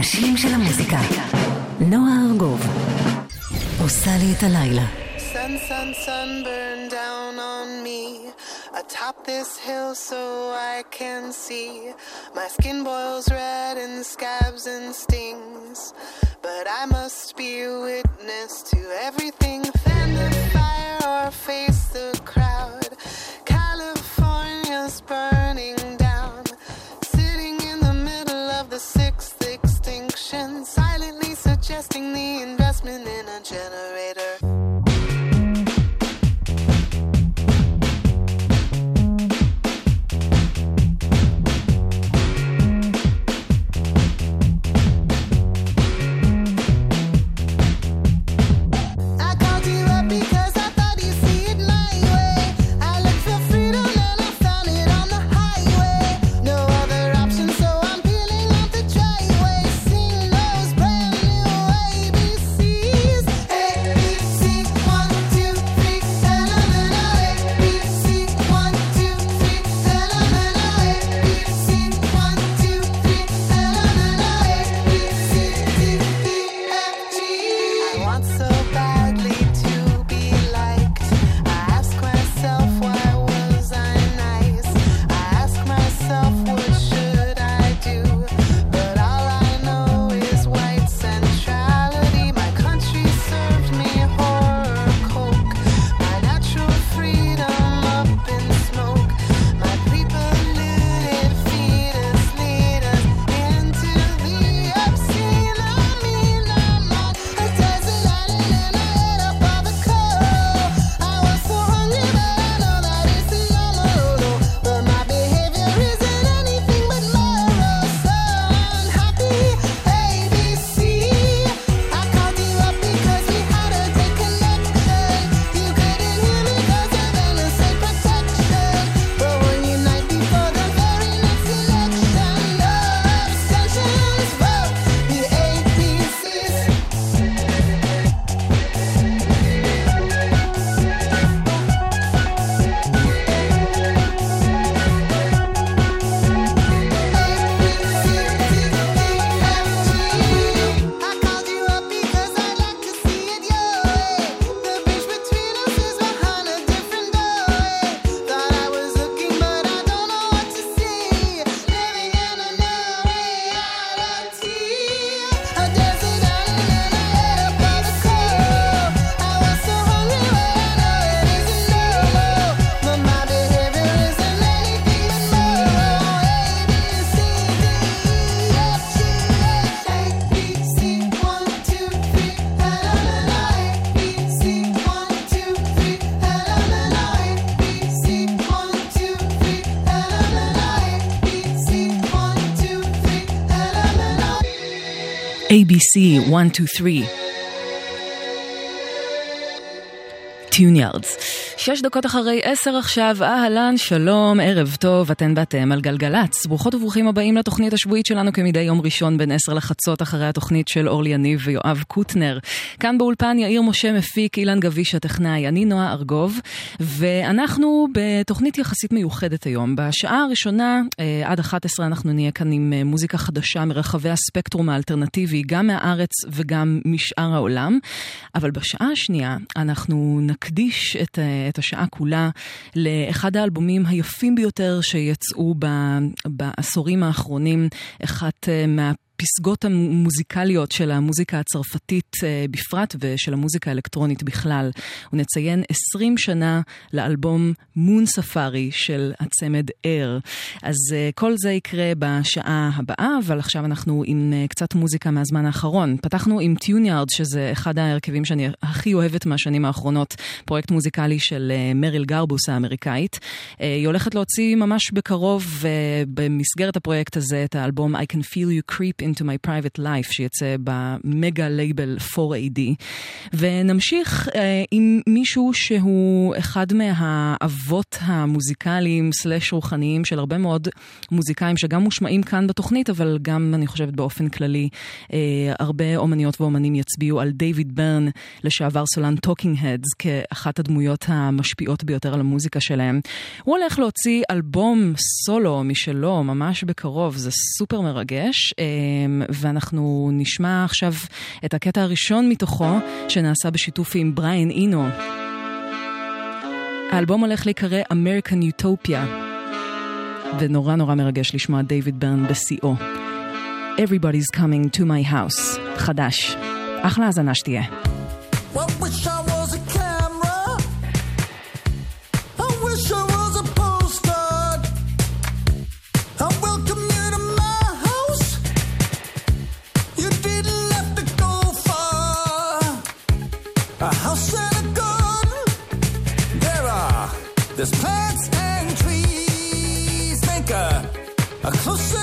השירים של המוזיקה. נועה ארגוב עושה לי את הלילה. Sun, sun, sun burn down on me atop this hill so I can see. My skin boils red and scabs and stings, but I must be witness to everything. Fan the fire or face the crowd. California's burning Suggesting the investment in a generator. BBC 123. Tune yards. שש דקות אחרי עשר עכשיו, אהלן, שלום, ערב טוב, אתן ואתם על גלגלצ. ברוכות וברוכים הבאים לתוכנית השבועית שלנו כמדי יום ראשון בין עשר לחצות אחרי התוכנית של אורלי יניב ויואב קוטנר. כאן באולפן יאיר משה מפיק, אילן גביש הטכנאי, אני נועה ארגוב, ואנחנו בתוכנית יחסית מיוחדת היום. בשעה הראשונה, אה, עד 11 אנחנו נהיה כאן עם אה, מוזיקה חדשה מרחבי הספקטרום האלטרנטיבי, גם מהארץ וגם משאר העולם. אבל בשעה השנייה אנחנו נקדיש את, אה, את השעה כולה לאחד האלבומים היפים ביותר שיצאו בעשורים האחרונים, אחת אה, מה... הפסגות המוזיקליות של המוזיקה הצרפתית אה, בפרט ושל המוזיקה האלקטרונית בכלל. ונציין 20 שנה לאלבום מון ספארי של הצמד אר. אז אה, כל זה יקרה בשעה הבאה, אבל עכשיו אנחנו עם אה, קצת מוזיקה מהזמן האחרון. פתחנו עם טיוניארד, שזה אחד ההרכבים שאני הכי אוהבת מהשנים האחרונות, פרויקט מוזיקלי של מריל גרבוס האמריקאית. היא הולכת להוציא ממש בקרוב במסגרת הפרויקט הזה את האלבום I can feel you creep into my private life שיצא במגה לייבל 4AD. ונמשיך אה, עם מישהו שהוא אחד מהאבות המוזיקליים סלאש רוחניים של הרבה מאוד מוזיקאים שגם מושמעים כאן בתוכנית, אבל גם אני חושבת באופן כללי אה, הרבה אומניות ואומנים יצביעו על דיוויד בירן, לשעבר סולן Talking Heads, כאחת הדמויות המשפיעות ביותר על המוזיקה שלהם. הוא הולך להוציא אלבום סולו משלו ממש בקרוב, זה סופר מרגש. אה, אמ, ואנחנו נשמע עכשיו את הקטע הראשון מתוכו, שנעשה בשיתוף עם בריין אינו. האלבום הולך להיקרא American Utopia, ונורא נורא מרגש לשמוע דייוויד בירן בשיאו. Everybody's coming to my house, חדש. אחלה האזנה שתהיה. What was so There's plants and trees. Think a, a closer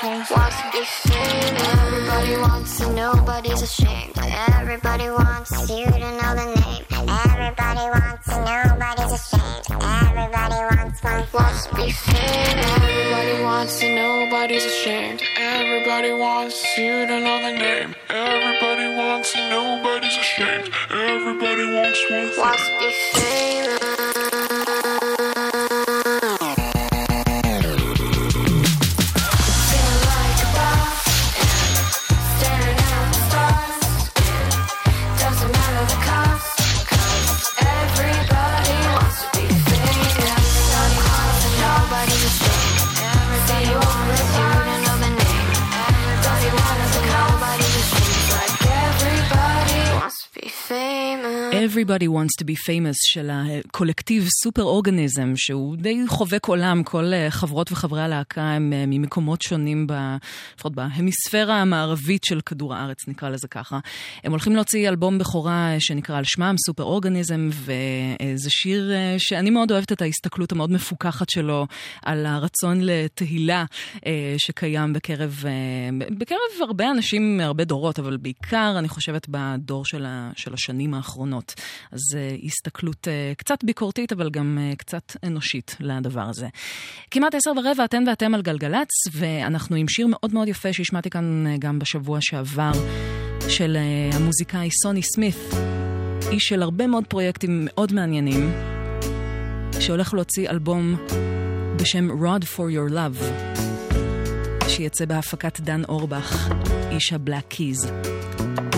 Everybody wants to be famous. Everybody wants and nobody's ashamed. Everybody wants you to know the name. Everybody wants and nobody's ashamed. Everybody wants one. Wants to be. Everybody wants and nobody's ashamed. Everybody wants you to know the name. Everybody wants to, nobody's ashamed. Everybody wants one. Wants to be famous. Everybody wants to be famous של הקולקטיב סופר אורגניזם, שהוא די חובק עולם, כל אה, חברות וחברי הלהקה הם אה, ממקומות שונים, ב- לפחות בהמיספירה המערבית של כדור הארץ, נקרא לזה ככה. הם הולכים להוציא אלבום בכורה אה, שנקרא על שמם, סופר אורגניזם, וזה שיר שאני מאוד אוהבת את ההסתכלות המאוד מפוכחת שלו על הרצון לתהילה שקיים בקרב, בקרב הרבה אנשים מהרבה דורות, אבל בעיקר אני חושבת בדור של השנים האחרונות. אז אה, הסתכלות אה, קצת ביקורתית, אבל גם אה, קצת אנושית לדבר הזה. כמעט עשר ורבע, אתן ואתם על גלגלצ, ואנחנו עם שיר מאוד מאוד יפה שהשמעתי כאן גם בשבוע שעבר, של המוזיקאי סוני סמית, איש של הרבה מאוד פרויקטים מאוד מעניינים, שהולך להוציא אלבום בשם Rod for Your Love, שיצא בהפקת דן אורבך, איש הבלק קיז.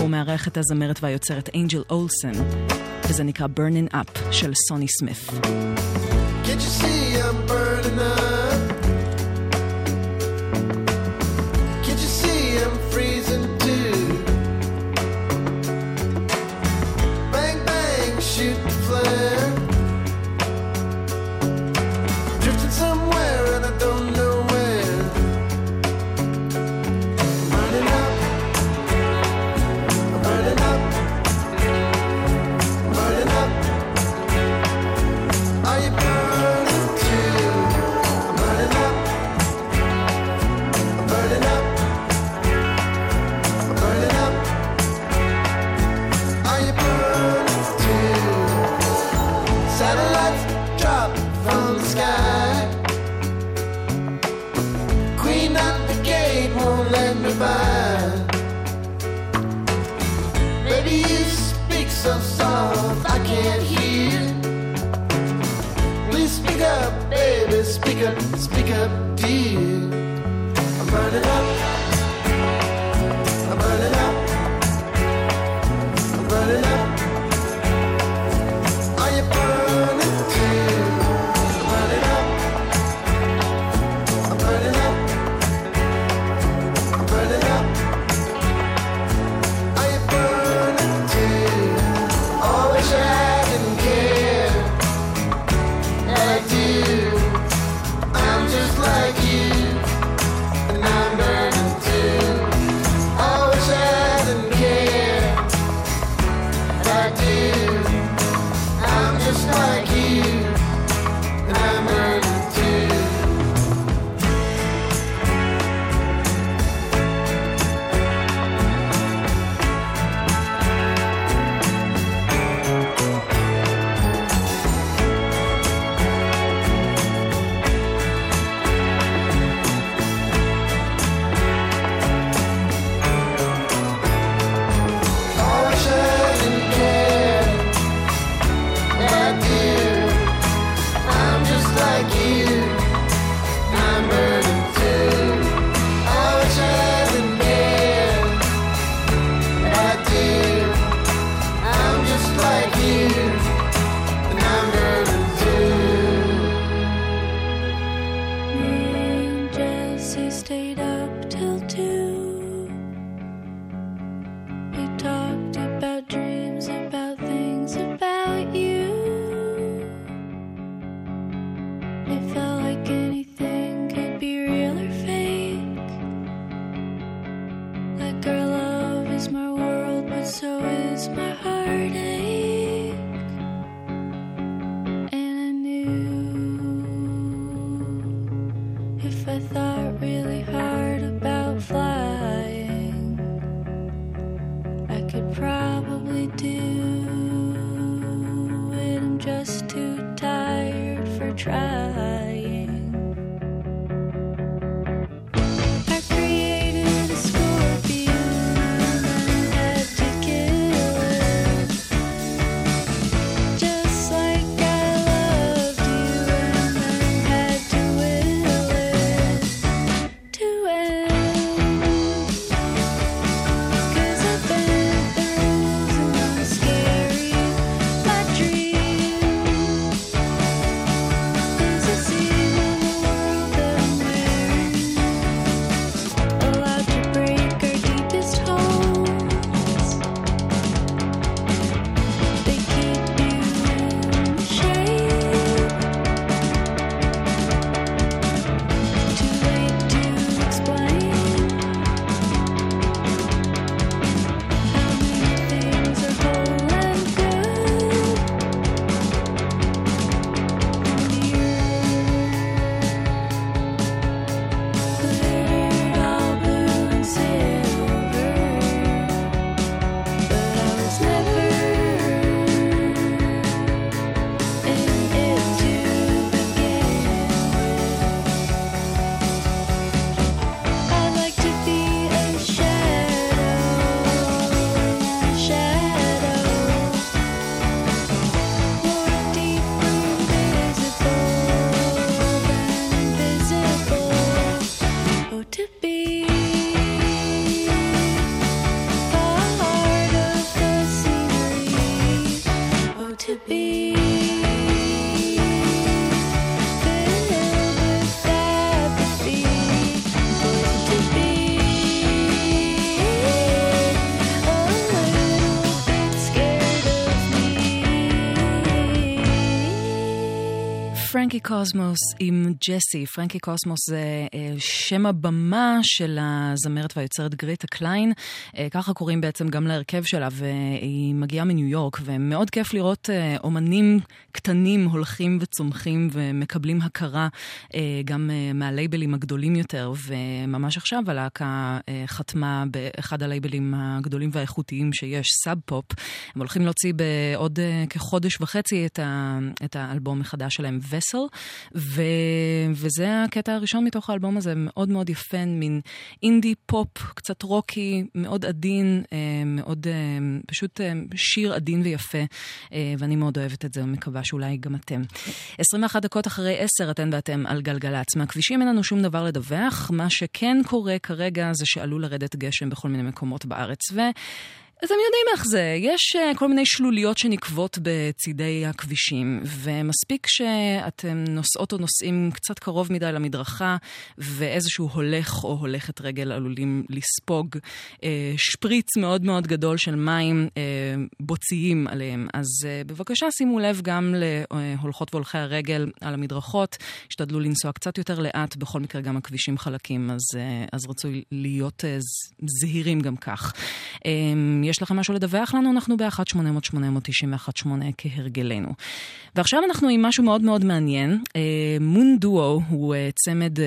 הוא מארח את הזמרת והיוצרת אנג'ל אולסן, וזה נקרא Burning Up של סוני סמית. Can't you see I'm burning up? Speak up, speak up, dear. I'm burning up. Frankie Cosmos עם Jesse. Frankie Cosmos זה אה, שם הבמה של הזמרת והיוצרת גריטה קליין. אה, ככה קוראים בעצם גם להרכב שלה, והיא מגיעה מניו יורק, ומאוד כיף לראות אה, אומנים קטנים הולכים וצומחים ומקבלים הכרה גם מהלייבלים הגדולים יותר, וממש עכשיו הלהקה חתמה באחד הלייבלים הגדולים והאיכותיים שיש, Sub Pop. הם הולכים להוציא בעוד כחודש וחצי את, את האלבום מחדש שלהם, וסל, ו, וזה הקטע הראשון מתוך האלבום הזה, מאוד מאוד יפה, מין אינדי פופ, קצת רוקי, מאוד עדין, אה, מאוד אה, פשוט אה, שיר עדין ויפה, ואני מאוד אוהבת את זה ומקווה שאולי גם אתם. 21 דקות אחרי 10 אתן ואתם על גלגלצ. מהכבישים אין לנו שום דבר לדווח, מה שכן קורה כרגע זה שעלול לרדת גשם בכל מיני מקומות בארץ, ו... אתם יודעים איך זה, יש uh, כל מיני שלוליות שנקבות בצידי הכבישים, ומספיק שאתם נוסעות או נוסעים קצת קרוב מדי למדרכה, ואיזשהו הולך או הולכת רגל עלולים לספוג uh, שפריץ מאוד מאוד גדול של מים uh, בוציים עליהם. אז בבקשה שימו לב גם להולכות והולכי הרגל על המדרכות, השתדלו לנסוע קצת יותר לאט, בכל מקרה גם הכבישים חלקים, אז, אז רצוי להיות זהירים גם כך. יש לכם משהו לדווח לנו? אנחנו ב-1-800-891-8 כהרגלנו. ועכשיו אנחנו עם משהו מאוד מאוד מעניין. Moon Duo הוא אה, צמד אה,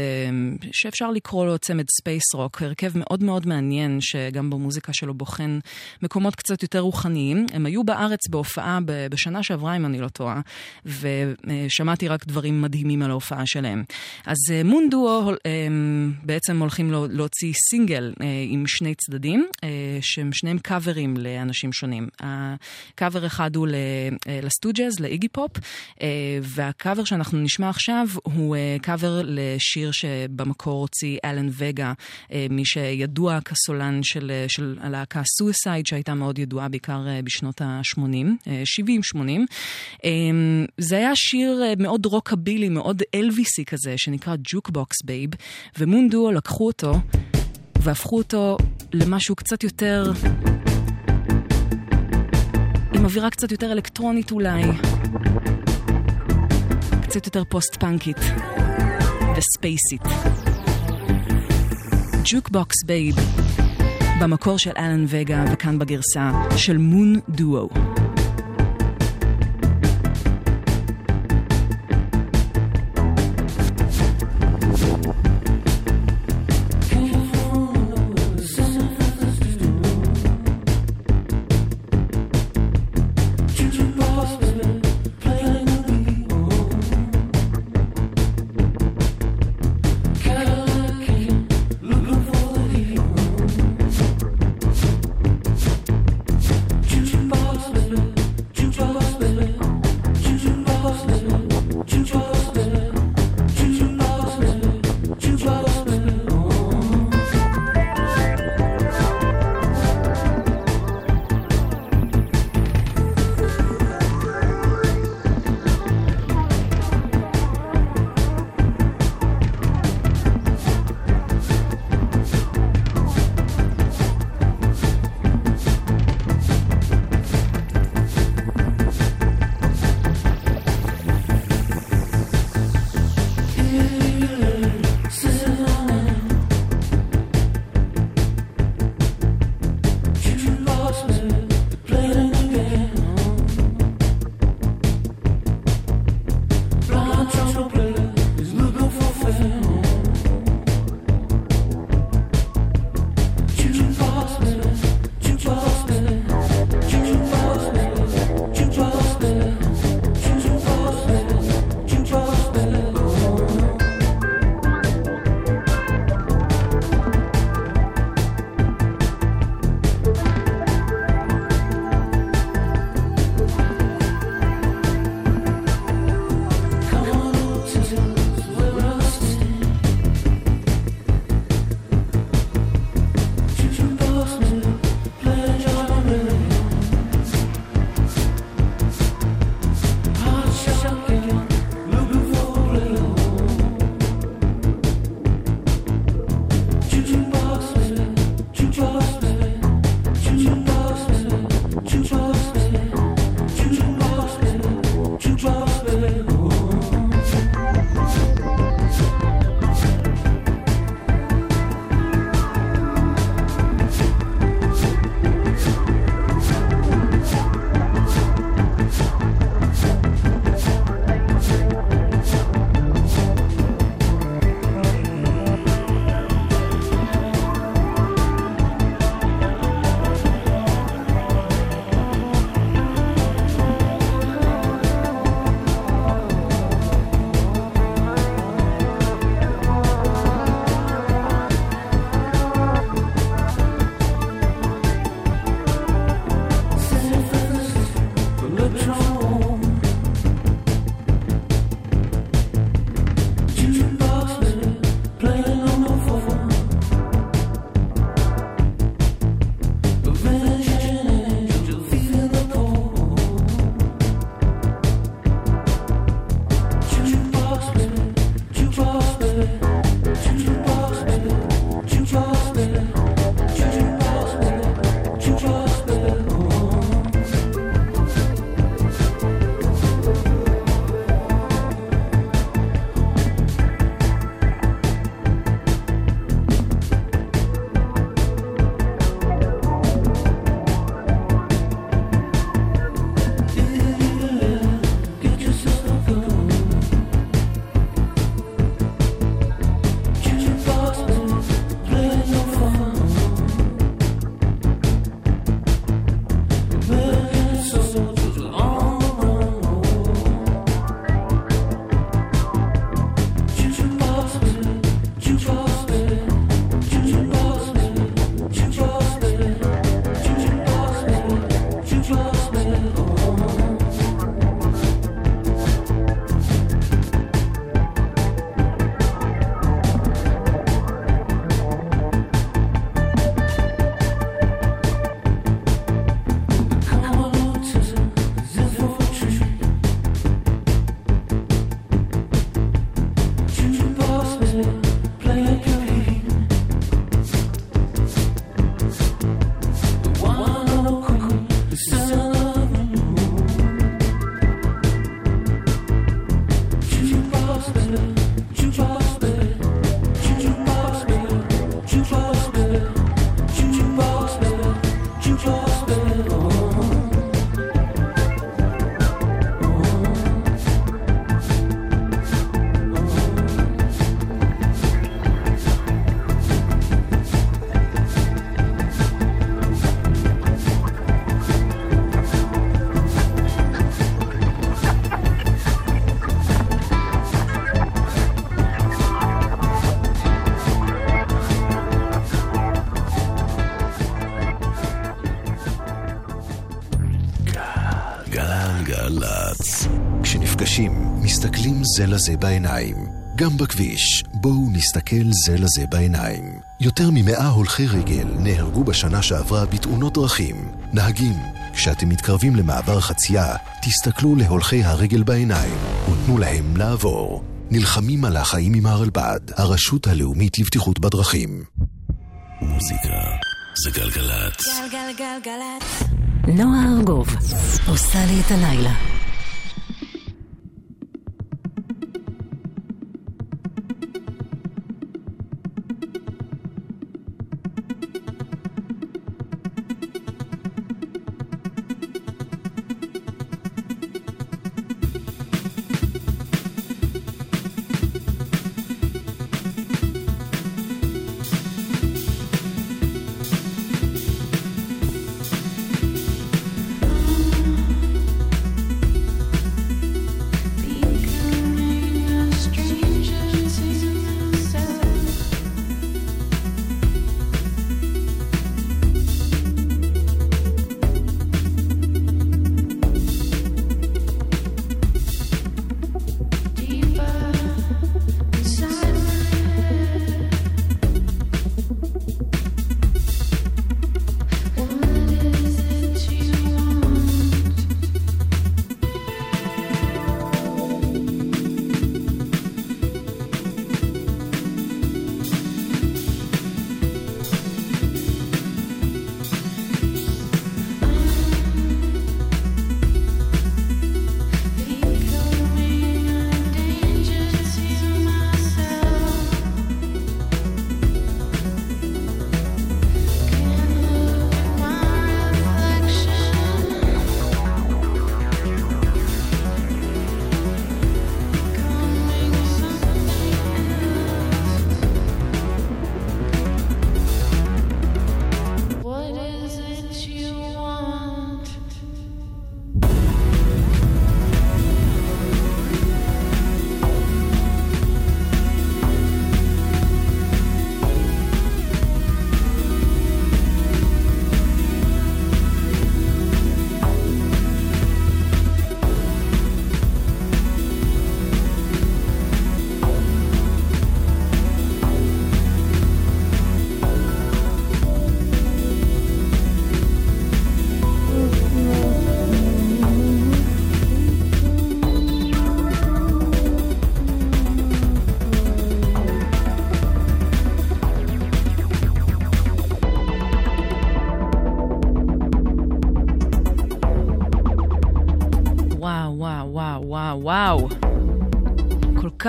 שאפשר לקרוא לו צמד space rock, הרכב מאוד מאוד מעניין שגם במוזיקה שלו בוחן מקומות קצת יותר רוחניים. הם היו בארץ בהופעה בשנה שעברה, אם אני לא טועה, ושמעתי רק דברים מדהימים על ההופעה שלהם. אז Moon Duo בעצם הולכים להוציא סינגל אה, עם שני צדדים, אה, שהם שניהם קאברים לאנשים שונים. הקאבר אחד הוא אה, ל Stooges, לאיגי פופ, אה, והקאבר שאנחנו נשמע עכשיו הוא אה, קאבר לשיר שבמקור הוציא אלן וגה, מי שידוע כסולן של, הלהקה Suicide, שהייתה מאוד ידועה בעיקר בשנות ה-80, 70-80. זה היה שיר מאוד רוקבילי, מאוד אלוויסי כזה, שנקרא Jukebox Babe, ו Moon Duo לקחו אותו והפכו אותו למשהו קצת יותר... עם אווירה קצת יותר אלקטרונית אולי, קצת יותר פוסט-פאנקית וספייסית. Jukebox Babe, במקור של אלן וגה וכאן בגרסה של מון דואו. זה לזה בעיניים. גם בכביש, בואו נסתכל זה לזה בעיניים. יותר ממאה הולכי רגל נהרגו בשנה שעברה בתאונות דרכים. נהגים, כשאתם מתקרבים למעבר חצייה, תסתכלו להולכי הרגל בעיניים ותנו להם לעבור. נלחמים על החיים עם הרלב"ד, הרשות הלאומית לבטיחות בדרכים. מוזיקה זה גלגלצ. גלגלגלגלצ. נועה ארגוב עושה לי את הלילה.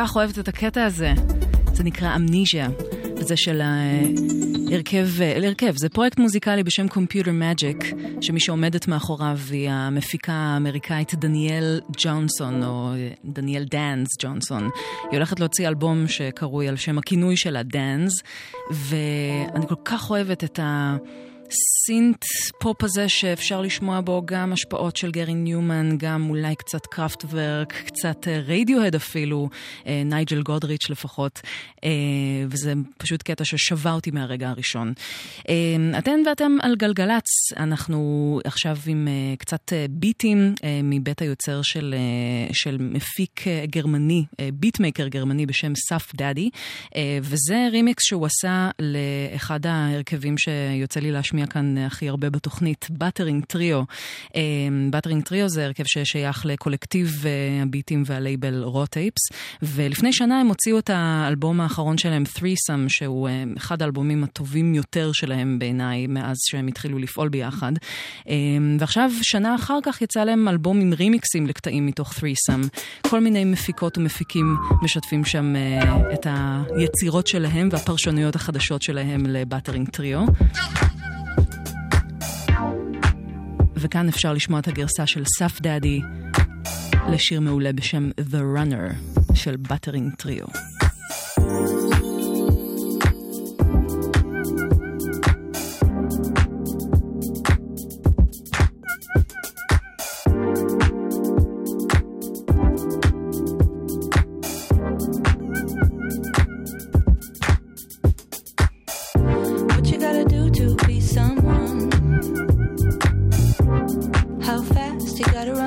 כך אוהבת את הקטע הזה. זה נקרא אמניזיה, וזה של ההרכב, הרכב, זה פרויקט מוזיקלי בשם Computer Magic, שמי שעומדת מאחוריו היא המפיקה האמריקאית דניאל ג'ונסון, או דניאל Danz ג'ונסון. היא הולכת להוציא אלבום שקרוי על שם הכינוי שלה, Danz, ואני כל כך אוהבת את ה... synth pop הזה שאפשר לשמוע בו גם השפעות של גרי ניומן, גם אולי קצת Kraftwerk, קצת אה, רדיוהד אפילו, אה, נייג'ל גודריץ' לפחות, אה, וזה פשוט קטע ששבה אותי מהרגע הראשון. אתן ואתם על גלגלצ, אנחנו עכשיו עם קצת ביטים מבית היוצר של, של מפיק גרמני, beatmaker גרמני בשם Suff Daddy, וזה רימיקס שהוא עשה לאחד ההרכבים שיוצא לי להשמיע כאן הכי הרבה בתוכנית, Buttering Trio. Buttering Trio זה הרכב ששייך לקולקטיב אה, הביטים והלייבל Raw Tapes, ולפני שנה הם הוציאו את האלבום האחרון שלהם, Threesome, שהוא אה, אחד האלבומים הטובים יותר שלהם בעיניי מאז שהם התחילו לפעול ביחד. אה, ועכשיו, שנה אחר כך יצא להם אלבום עם רימיקסים לקטעים מתוך Threesome. כל מיני מפיקות ומפיקים משתפים שם אה, את היצירות שלהם והפרשנויות החדשות שלהם ל Buttering Trio. וכאן אפשר לשמוע את הגרסה של סף דאדי לשיר מעולה בשם The Runner של באטרינג טריו. You gotta run?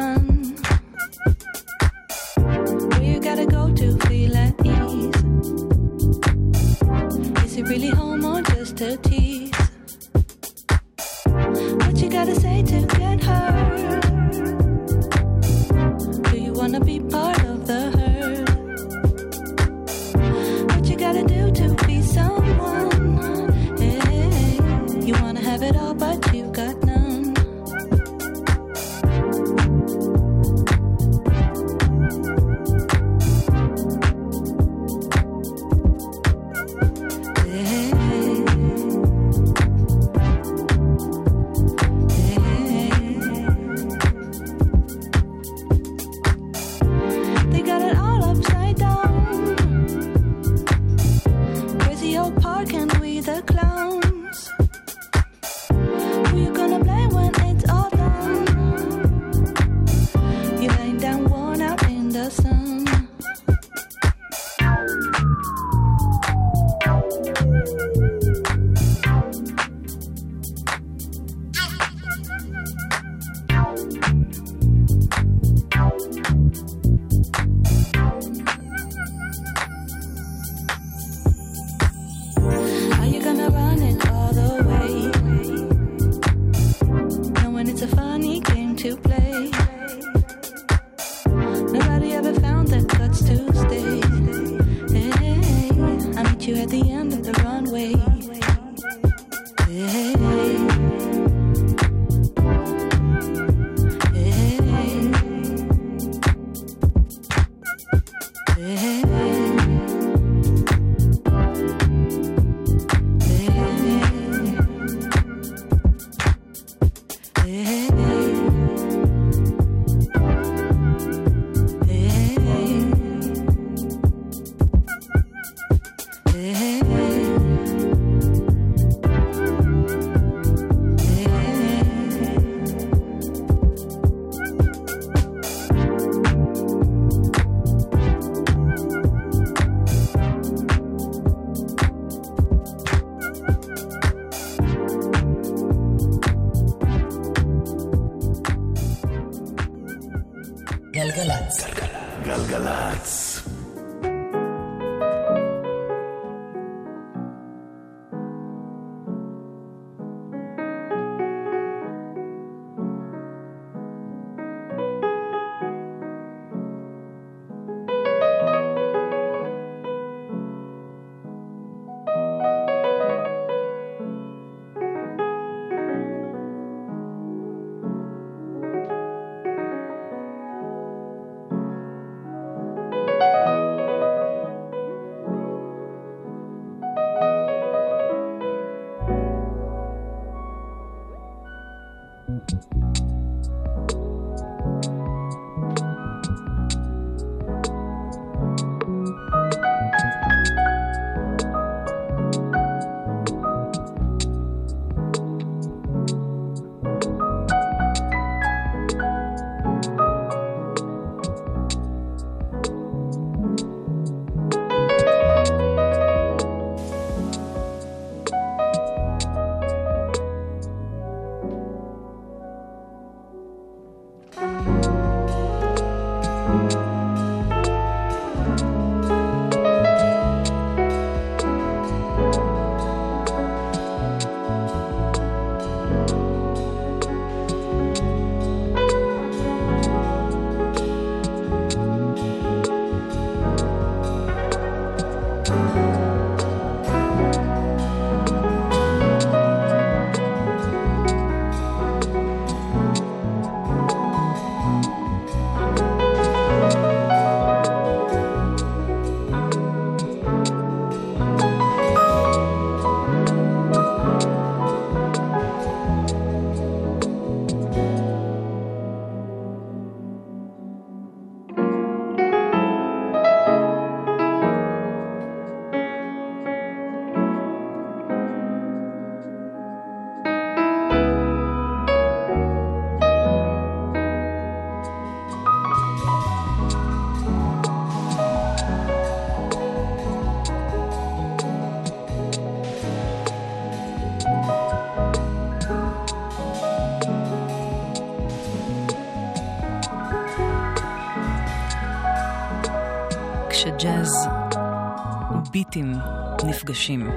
מפגשים.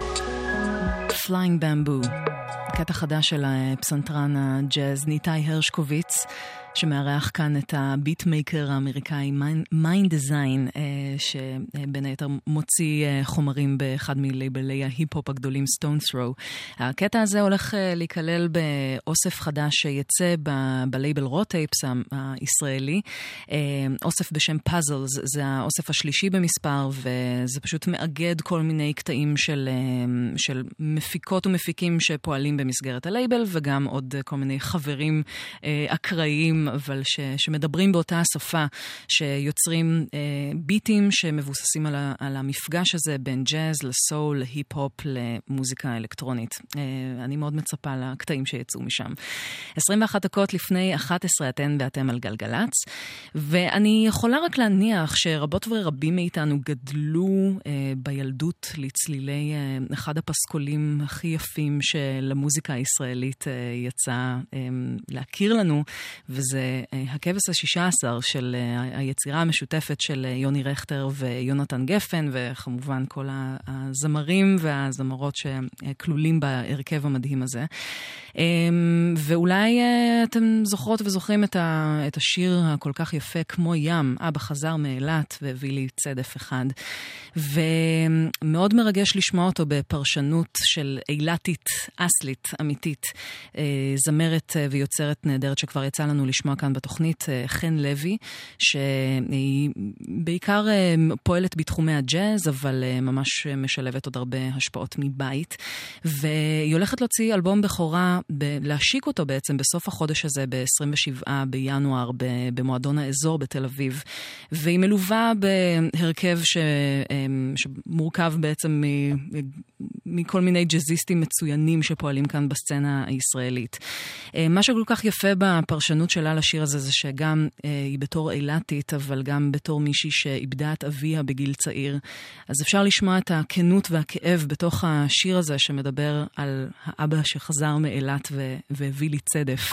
Flying Bamboo, קטע חדש של אה, הפסנתרן הג'אז ניתאי הרשקוביץ. שמארח כאן את הביטמייקר האמריקאי Mndsgn, שבין היתר מוציא אה, חומרים באחד מלייבלי ההיפ-הופ הגדולים, Stones Throw. הקטע הזה הולך אה, להיכלל באוסף חדש שיצא בלייבל Raw Tapes הישראלי, אה, אוסף בשם Puzzles, זה האוסף השלישי במספר, וזה פשוט מאגד כל מיני קטעים של, אה, של מפיקות ומפיקים שפועלים במסגרת הלייבל, וגם עוד אה, כל מיני חברים אה, אקראיים, אבל ש, שמדברים באותה השפה, שיוצרים אה, ביטים שמבוססים על, ה, על המפגש הזה בין ג'אז לסול, להיפ-הופ, למוזיקה אלקטרונית. אה, אני מאוד מצפה לקטעים שיצאו משם. 21 דקות לפני 11 אתן ואתם על גלגלצ, ואני יכולה רק להניח שרבות ורבים מאיתנו גדלו אה, בילדות לצלילי אה, אחד הפסקולים הכי יפים של המוזיקה הישראלית אה, יצא אה, להכיר לנו, וזה אה, הכבש השישה עשר של אה, היצירה המשותפת של אה, יוני רכטר ויונתן גפן, וכמובן כל הזמרים והזמרות שכלולים בהרכב המדהים הזה. אה, ואולי אתם זוכרות וזוכרים את, השיר הכל כך יפה, כמו ים, אבא חזר מאילת והביא לי צדף אחד. ומאוד מרגש לשמוע אותו בפרשנות של אילתית, אסלית, אמיתית. זמרת ויוצרת נהדרת שכבר יצא לנו לשמוע כאן בתוכנית, אה, חן לוי, שהיא בעיקר אה, פועלת בתחומי הג'אז, אבל אה, ממש משלבת עוד הרבה השפעות מבית. והיא הולכת להוציא אלבום בכורה, להשיק אותו בעצם בסוף החודש הזה, ב-27 בינואר, במועדון האזור בתל אביב. והיא מלווה בהרכב ש... אמ, שמורכב בעצם מ- מכל מיני ג'אזיסטים מצוינים שפועלים כאן בסצנה הישראלית. מה שכל כך יפה בפרשנות שלה לשיר הזה זה שגם אה, היא בתור אילתית, אבל גם בתור מישהי שאיבדה את אביה בגיל צעיר. אז אפשר לשמוע את הכנות והכאב בתוך השיר הזה שמדבר על האבא שחזר מאילת והביא לי צדף.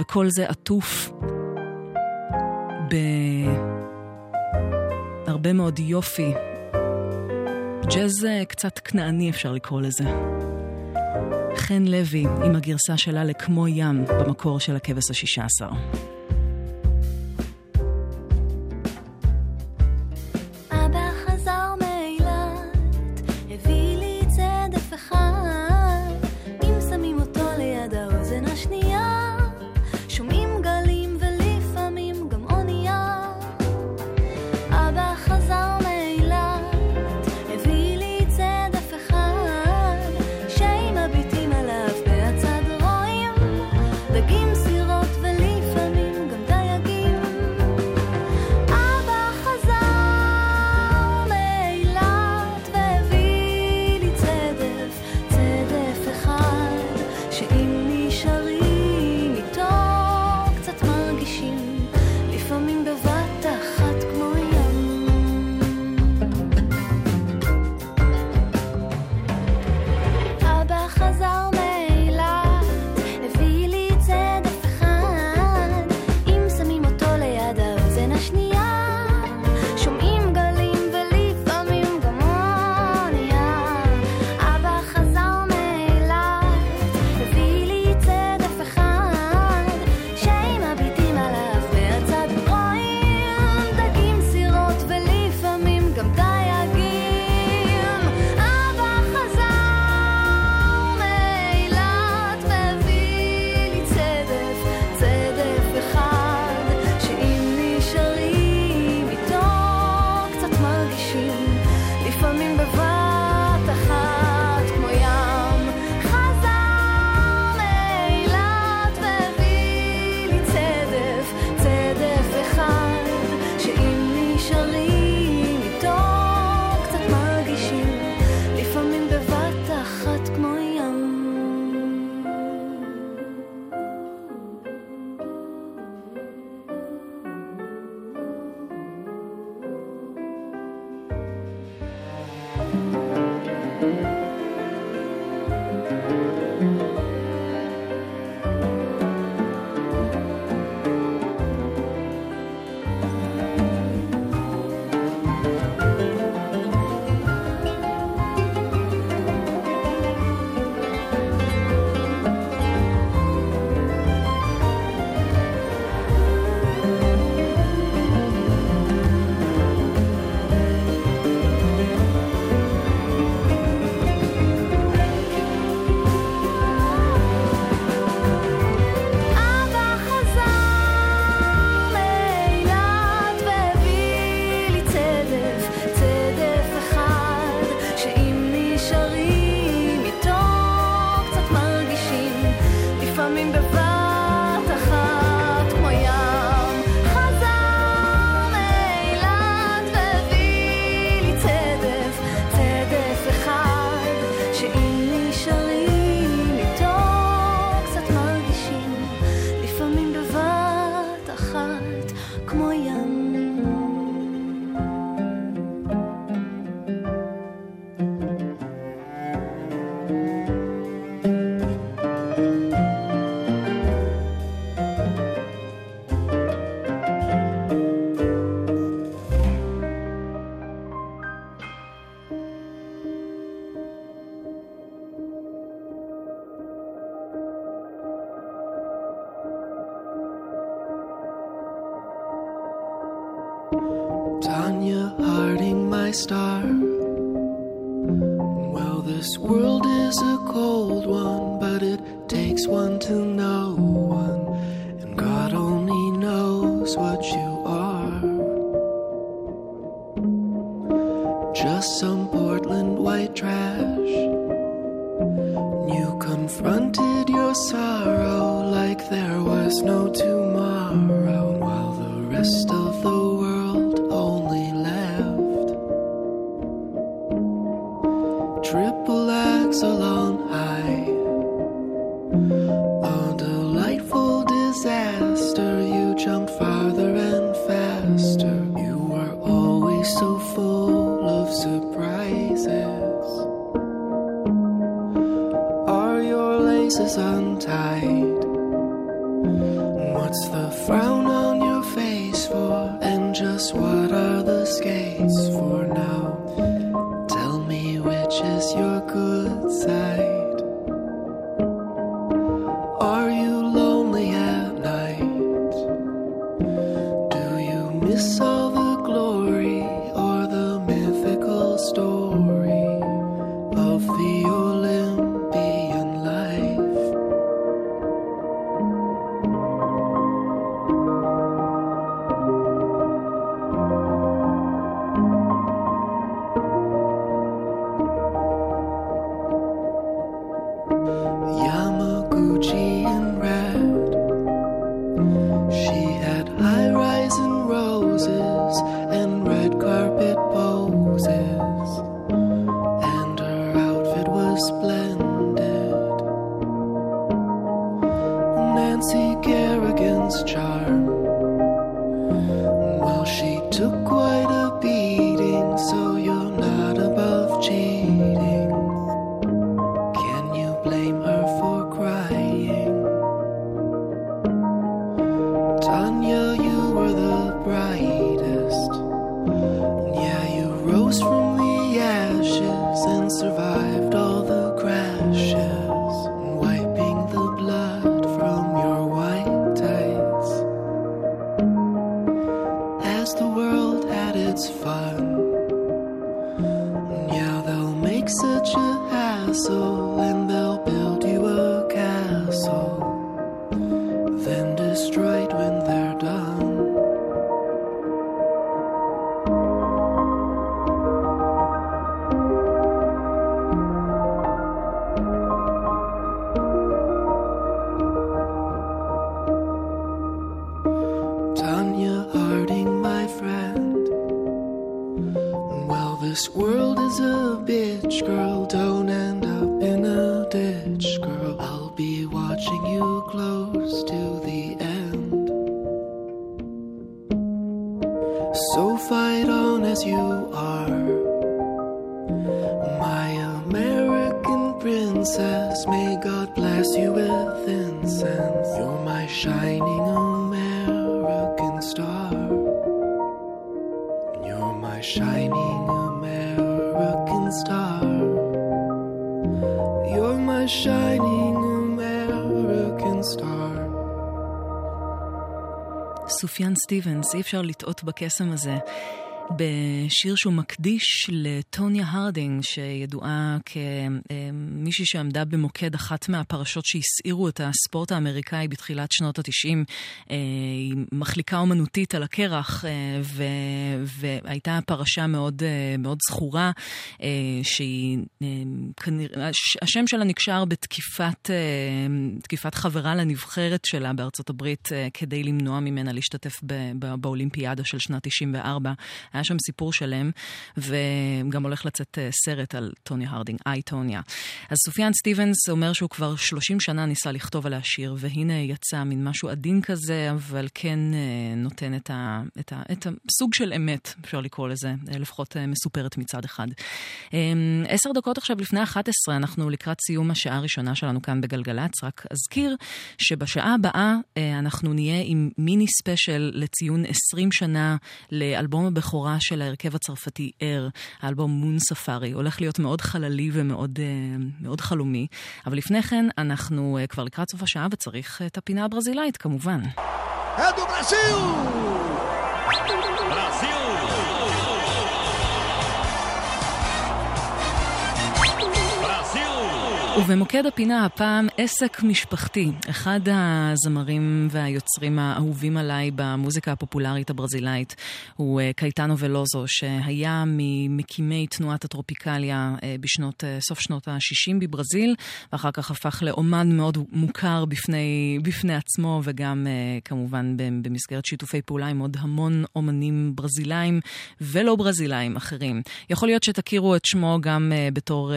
וכל זה עטוף בהרבה מאוד יופי. ג'אז אה, קצת כנעני אפשר לקרוא לזה. חן לוי עם הגרסה שלה לכמו ים במקור של הכבש השישה עשר. Tanya Harding, my star. Well, this world is a cold one, but it takes one to know one, and God only knows what you My shining American star. You're my shining American star. סופיאן סטיבנס, אי אפשר לטעות בקסם הזה. בשיר שהוא מקדיש לטוניה הרדינג, שידועה כמישהי שעמדה במוקד אחת מהפרשות שהסעירו את הספורט האמריקאי בתחילת שנות התשעים. היא מחליקה אומנותית על הקרח, אה, ו- והייתה פרשה מאוד, אה, מאוד זכורה, אה, שהיא אה, השם שלה נקשר בתקיפת אה, תקיפת חברה לנבחרת שלה בארצות הברית, אה, כדי למנוע ממנה להשתתף באולימפיאדה של שנת 94. היה שם סיפור שלם, וגם הולך לצאת אה, סרט על טוניה הרדינג, איי טוניה. אז סופיאן סטיבנס אומר שהוא כבר 30 שנה ניסה לכתוב עליה שיר, והנה יצא מין משהו עדין כזה, אבל כן אה, נותן את, ה, את, ה, את הסוג של אמת, אפשר לקרוא לזה, אה, לפחות מסופרת מצד אחד. אה, עשר דקות עכשיו לפני 11, אנחנו לקראת סיום השעה הראשונה שלנו כאן בגלגלצ, רק אזכיר שבשעה הבאה אה, אנחנו נהיה עם מיני ספיישל לציון 20 שנה לאלבום הבכורה של ההרכב הצרפתי אר, האלבום מון ספארי. הולך להיות מאוד חללי ומאוד אה, מאוד חלומי, אבל לפני כן אנחנו אה, כבר לקראת סוף השעה וצריך את הפינה הברזילאית כמובן. É do ובמוקד הפינה הפעם עסק משפחתי. אחד הזמרים והיוצרים האהובים עליי במוזיקה הפופולרית הברזילאית הוא אה, קייטנו ולוזו, שהיה ממקימי תנועת הטרופיקליה אה, בשנות, אה, סוף שנות ה-60 בברזיל, ואחר כך הפך לאומן מאוד מוכר בפני, בפני עצמו, וגם כמובן במסגרת שיתופי פעולה עם עוד המון אומנים ברזילאים ולא ברזילאים אחרים. יכול להיות שתכירו את שמו גם בתור,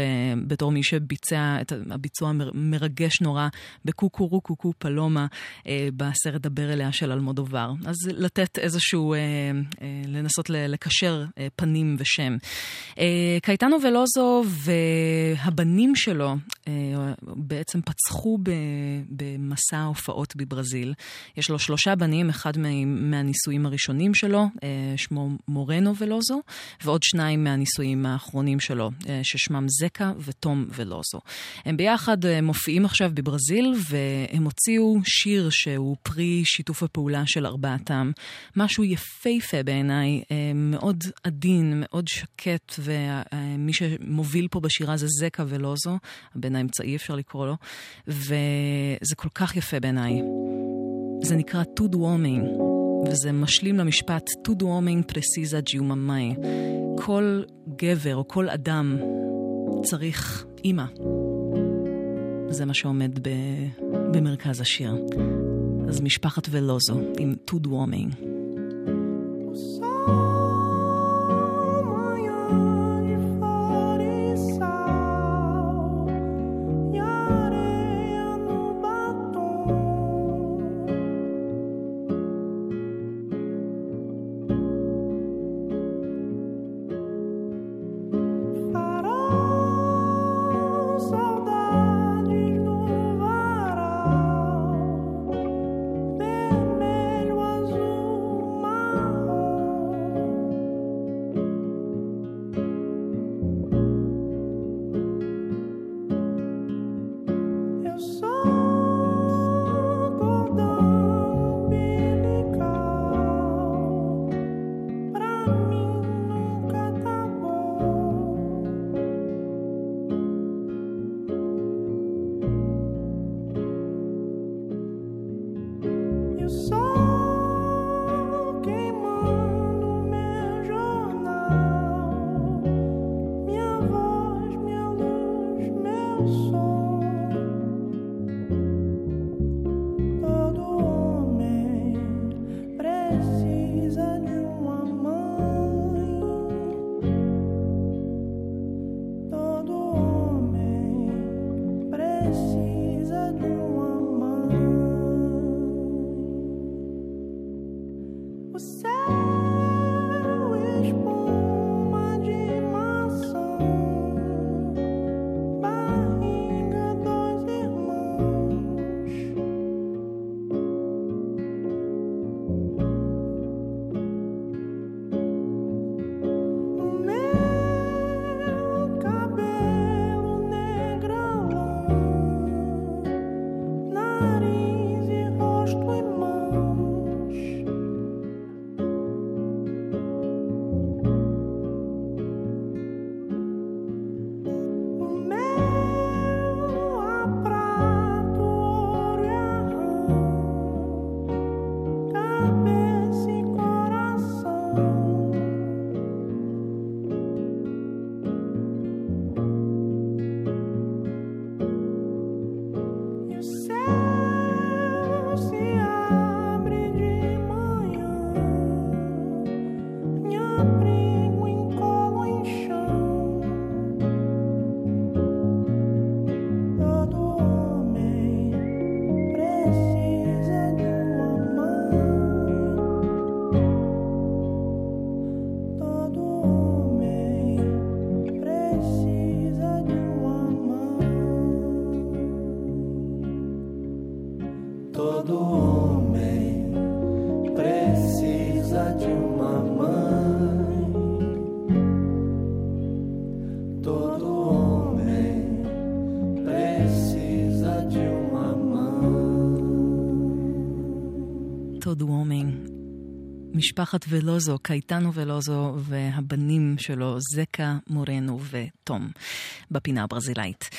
בתור מי שביצע את הביצוע המרגש נורא בקוקורו קוקו פלומה אה, בסרט דבר אליה של אלמודובר. אז לתת איזשהו, אה, אה, לנסות לקשר פנים ושם. קייטנו ולוזו והבנים שלו בעצם פצחו במסע ההופעות בברזיל. יש לו שלושה בנים, אחד מה, מהנישואים הראשונים שלו, שמו מורנו ולוזו, ועוד שניים מהנישואים האחרונים שלו, ששמם זקה ותום ולוזו. הם ביחד אה, מופיעים עכשיו בברזיל, והם הוציאו שיר שהוא פרי שיתוף הפעולה של ארבעתם. משהו יפהפה בעיניי, אה, מאוד עדין, מאוד שקט, ומי שמוביל פה בשירה זה זקה ולוזו, הבן האמצעי אפשר לקרוא לו, וזה כל כך יפה בעיניי. זה נקרא טוד וורמינג. וזה משלים למשפט Todo homem precisa de uma mãe. כל גבר או כל אדם צריך אימא. זה מה שעומד ב... במרכז השיר. אז משפחת ולוזו עם טוד וורמינג. Saudades משפחת ולוזו, קייטנו ולוזו והבנים שלו, זקה, מורנו ותום, בפינה הברזילאית.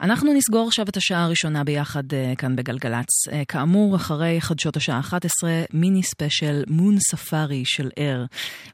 אנחנו נסגור עכשיו את השעה הראשונה ביחד אה, כאן בגלגלצ. אה, כאמור, אחרי חדשות השעה 11, מיני ספיישל Moon Safari של Air.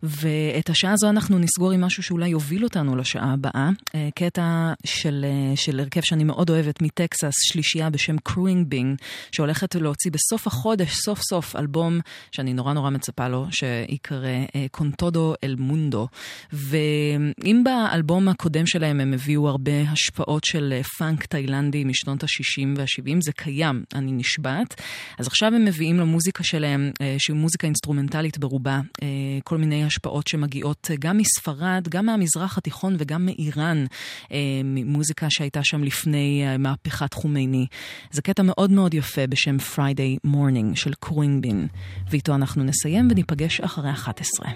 ואת השעה הזו אנחנו נסגור עם משהו שאולי יוביל אותנו לשעה הבאה. אה, קטע של, של הרכב שאני מאוד אוהבת מטקסס, שלישייה בשם Khruangbin, שהולכת להוציא בסוף החודש, סוף סוף, אלבום שאני נורא נורא מצפה לו, שיקרא Con Todo El Mundo. ואם באלבום הקודם שלהם הם הביאו הרבה השפעות של אה, פאנק תאילנדי משנות ה-60 וה-70, זה קיים, אני נשבעת. אז עכשיו הם מביאים למוזיקה שלהם, אה, שהיא מוזיקה אינסטרומנטלית ברובה, אה, כל מיני השפעות שמגיעות אה, גם מספרד, גם מהמזרח התיכון וגם מאיראן, אה, מוזיקה שהייתה שם לפני אה, מהפכת חומייני. זה קטע מאוד מאוד יפה בשם Friday Morning של קווינגבין, ואיתו אנחנו נסיים וניפגש אחרי 11.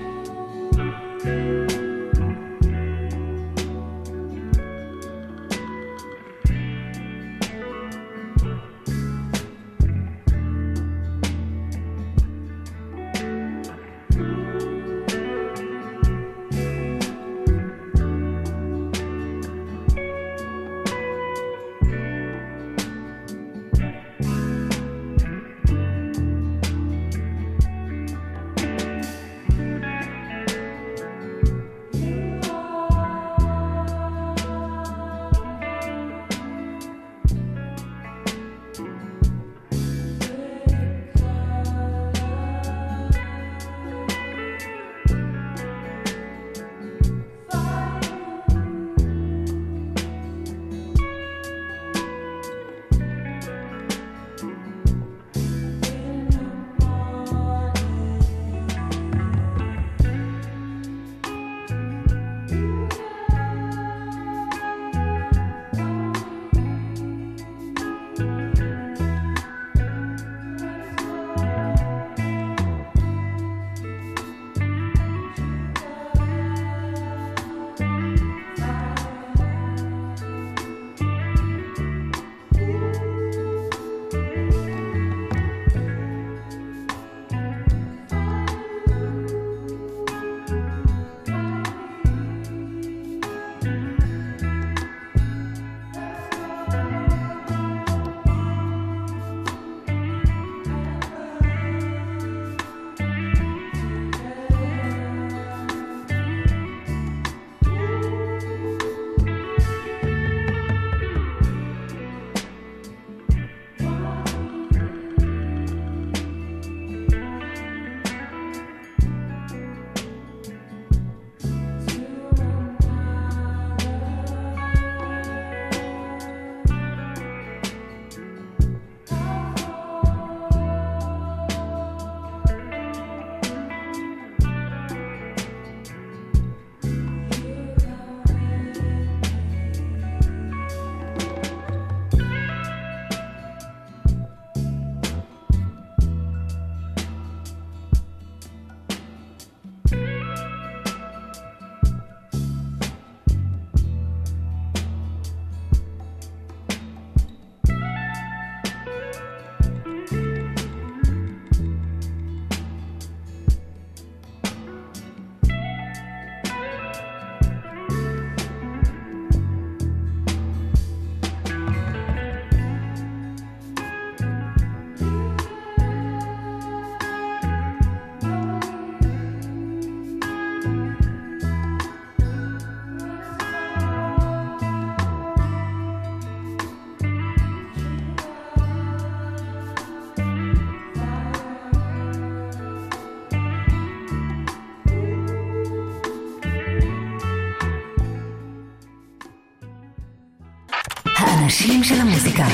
האנשים של המוזיקה.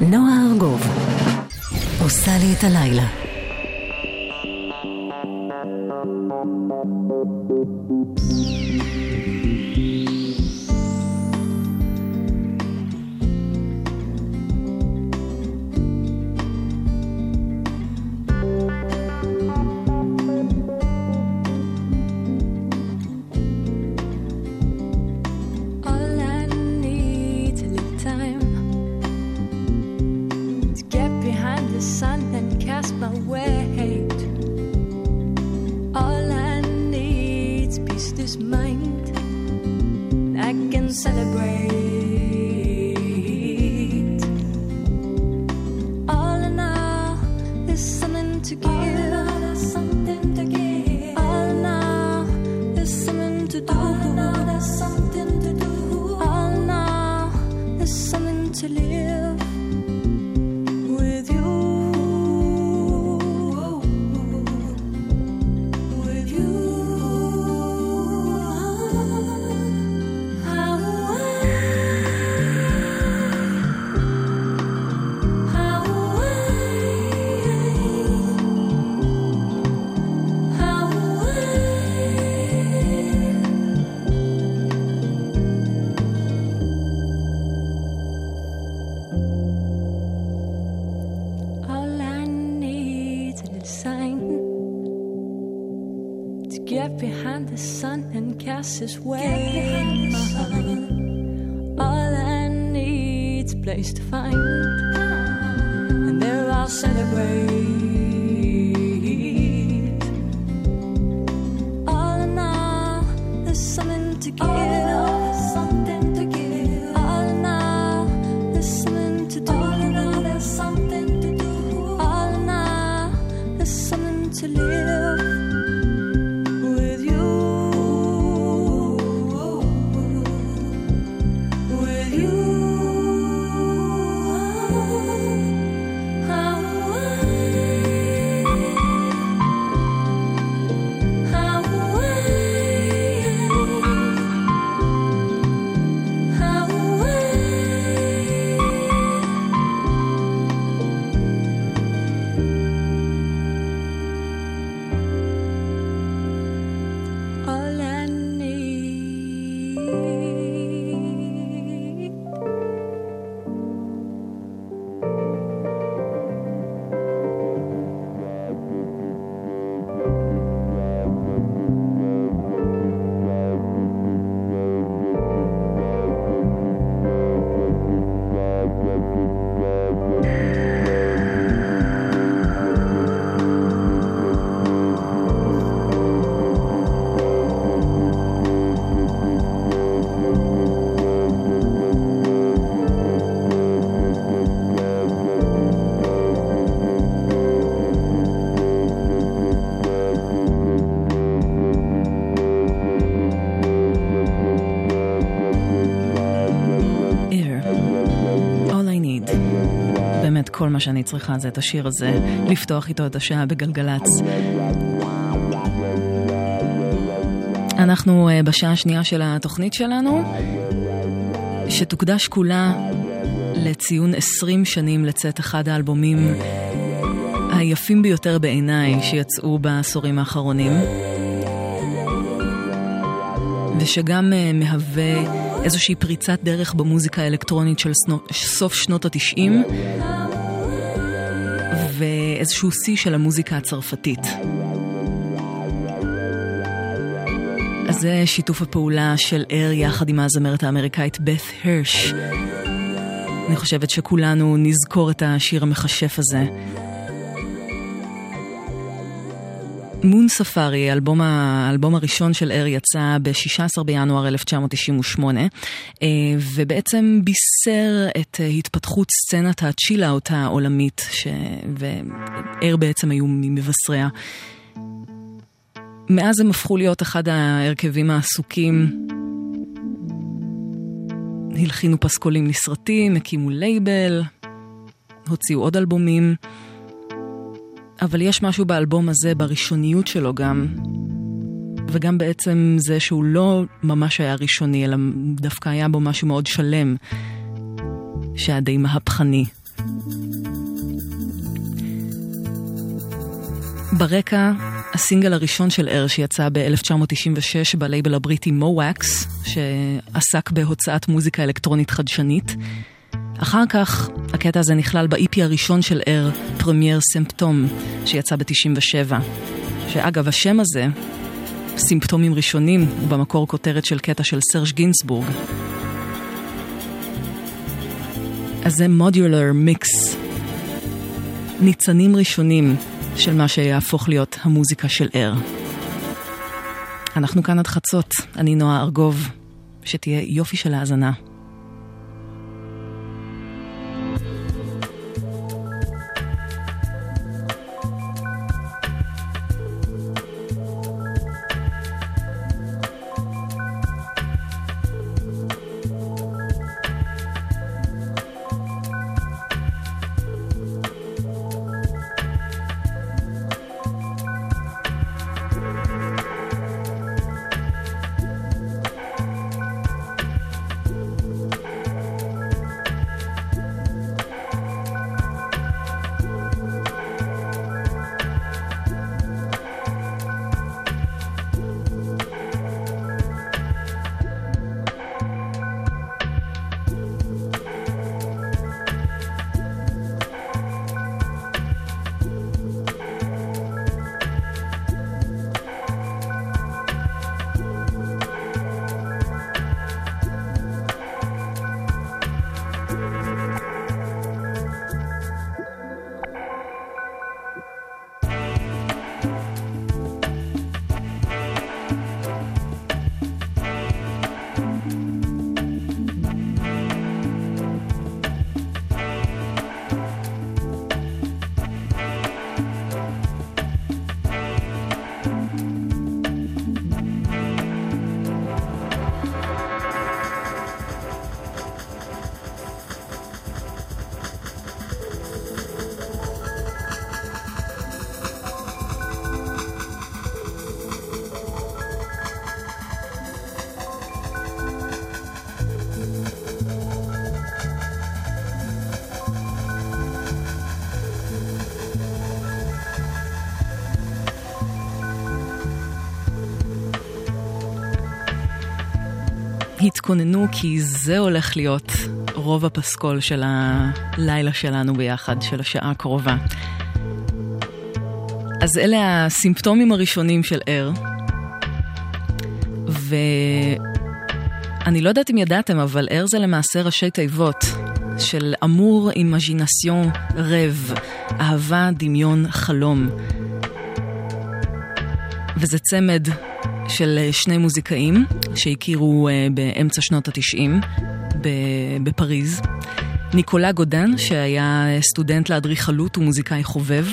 נועה ארגוב עושה לי את הלילה. All this way. מה שאני צריכה זה את השיר הזה, לפתוח איתו את השעה בגלגלצ. אנחנו אה, בשעה השנייה של התוכנית שלנו, שתוקדש כולה לציון 20 שנים לצאת אחד האלבומים היפים ביותר בעיניי שיצאו בעשורים האחרונים. ושגם uh, מהווה איזושהי פריצת דרך במוזיקה האלקטרונית של סוף שנות התשעים, ואיזשהו שיא של המוזיקה הצרפתית. אז זה שיתוף הפעולה של אר יחד עם הזמרת האמריקאית בת הרש. אני חושבת שכולנו נזכור את השיר המכשף הזה. מון ספארי, האלבום, הראשון של אר יצא ב-16 בינואר 1998, אה, ובעצם בישר את התפתחות סצנת הצ'יל-אאוט העולמית, ש... ו Air בעצם היו ממבשריה. מאז הם הפכו להיות אחד ההרכבים העסוקים. הלחינו פסקולים לסרטים, הקימו לייבל, הוציאו עוד אלבומים. אבל יש משהו באלבום הזה, בראשוניות שלו גם, וגם בעצם זה שהוא לא ממש היה ראשוני, אלא דווקא היה בו משהו מאוד שלם, שהיה די מהפכני. ברקע, הסינגל הראשון של אר שיצא ב-1996 בלייבל הבריטי מוואקס, שעסק בהוצאת מוזיקה אלקטרונית חדשנית. אחר כך, הקטע הזה נכלל ב-EP הראשון של אר, פרמייר סימפטום, שיצא ב-97. שאגב, השם הזה, סימפטומים ראשונים, הוא במקור כותרת של קטע של סרש גינסבורג. אז זה מודולר מיקס. ניצנים ראשונים של מה שיהפוך להיות המוזיקה של אר. אנחנו כאן עד חצות, אני נועה ארגוב, שתהיה יופי של האזנה. התכוננו כי זה הולך להיות רוב הפסקול של הלילה שלנו ביחד, של השעה הקרובה. אז אלה הסימפטומים הראשונים של ער. ואני לא יודעת אם ידעתם, אבל ער זה למעשה ראשי תיבות של אמור אימז'ינסיון רב, אהבה, דמיון, חלום. וזה צמד של אה, שני מוזיקאים שהכירו אה, באמצע שנות התשעים בפריז. ניקולה גודן, שהיה סטודנט לאדריכלות ומוזיקאי חובב,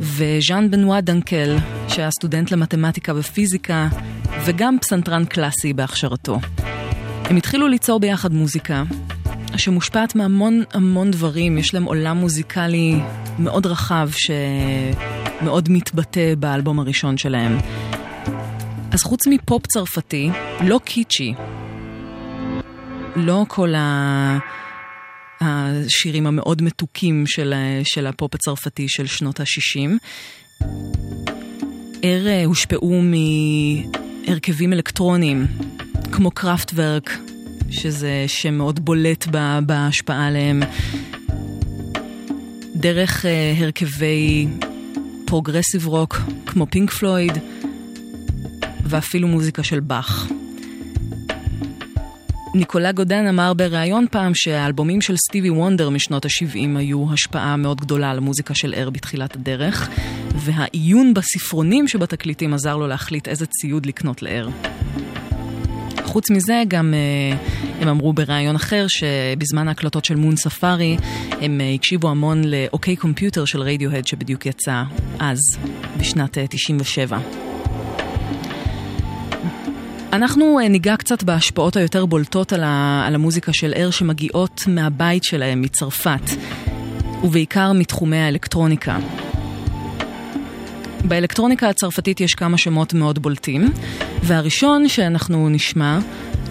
וז'אן בנואה דנקל, שהיה סטודנט למתמטיקה ופיזיקה, וגם פסנתרן קלאסי בהכשרתו. הם התחילו ליצור ביחד מוזיקה, שמושפעת מהמון המון דברים, יש להם עולם מוזיקלי מאוד רחב שמאוד מתבטא באלבום הראשון שלהם. אז חוץ מפופ צרפתי, לא קיצ'י, לא כל ה... השירים המאוד מתוקים של, של הפופ הצרפתי של שנות ה-60. ער אה, הושפעו מהרכבים אלקטרוניים, כמו קראפטוורק, שזה שם מאוד בולט בהשפעה עליהם, דרך אה, הרכבי progressive rock, כמו Pink Floyd, ואפילו מוזיקה של באך. ניקולה גודן אמר בריאיון פעם שהאלבומים של סטיבי וונדר משנות ה-70 היו השפעה מאוד גדולה על המוזיקה של Air בתחילת הדרך, והעיון בספרונים שבתקליטים עזר לו להחליט איזה ציוד לקנות ל Air. חוץ מזה, גם אה, הם אמרו בריאיון אחר שבזמן ההקלטות של מון ספארי הם אה, הקשיבו המון לאוקיי קומפיוטר של רדיוהד שבדיוק יצא אז, בשנת 97. אנחנו אה, ניגע קצת בהשפעות היותר בולטות על, ה, על המוזיקה של ער שמגיעות מהבית שלהם, מצרפת, ובעיקר מתחומי האלקטרוניקה. באלקטרוניקה הצרפתית יש כמה שמות מאוד בולטים, והראשון שאנחנו נשמע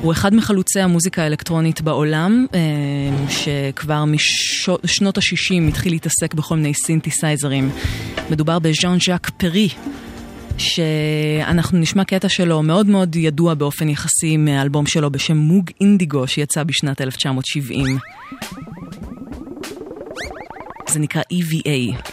הוא אחד מחלוצי המוזיקה האלקטרונית בעולם, אה, שכבר משנות ה-60 התחיל להתעסק בכל מיני סינתסייזרים. מדובר בז'אן ז'אק פרי, שאנחנו נשמע קטע שלו מאוד מאוד ידוע באופן יחסי מאלבום שלו בשם מוג אינדיגו שיצא בשנת 1970. זה נקרא EVA.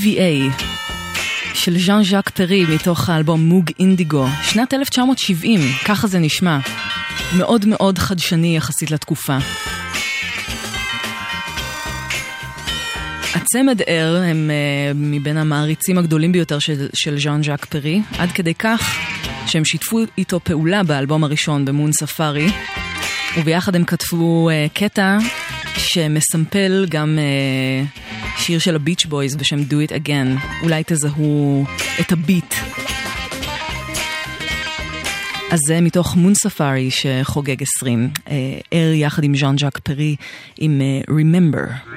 EVA של ז'אן ז'אק פרי מתוך האלבום מוג אינדיגו, שנת 1970, ככה זה נשמע. מאוד מאוד חדשני יחסית לתקופה. הצמד ער הם uh, מבין המעריצים הגדולים ביותר של, של ז'אן ז'אק פרי, עד כדי כך שהם שיתפו איתו פעולה באלבום הראשון במון ספארי, וביחד הם כתבו uh, קטע שמסמפל גם uh, שיר של הביץ' בויז בשם Do It Again. אולי תזהו את הביט. אז זה מתוך מון ספארי שחוגג 20. אה, ער יחד עם ז'אן ז'אק פרי עם אה, Remember.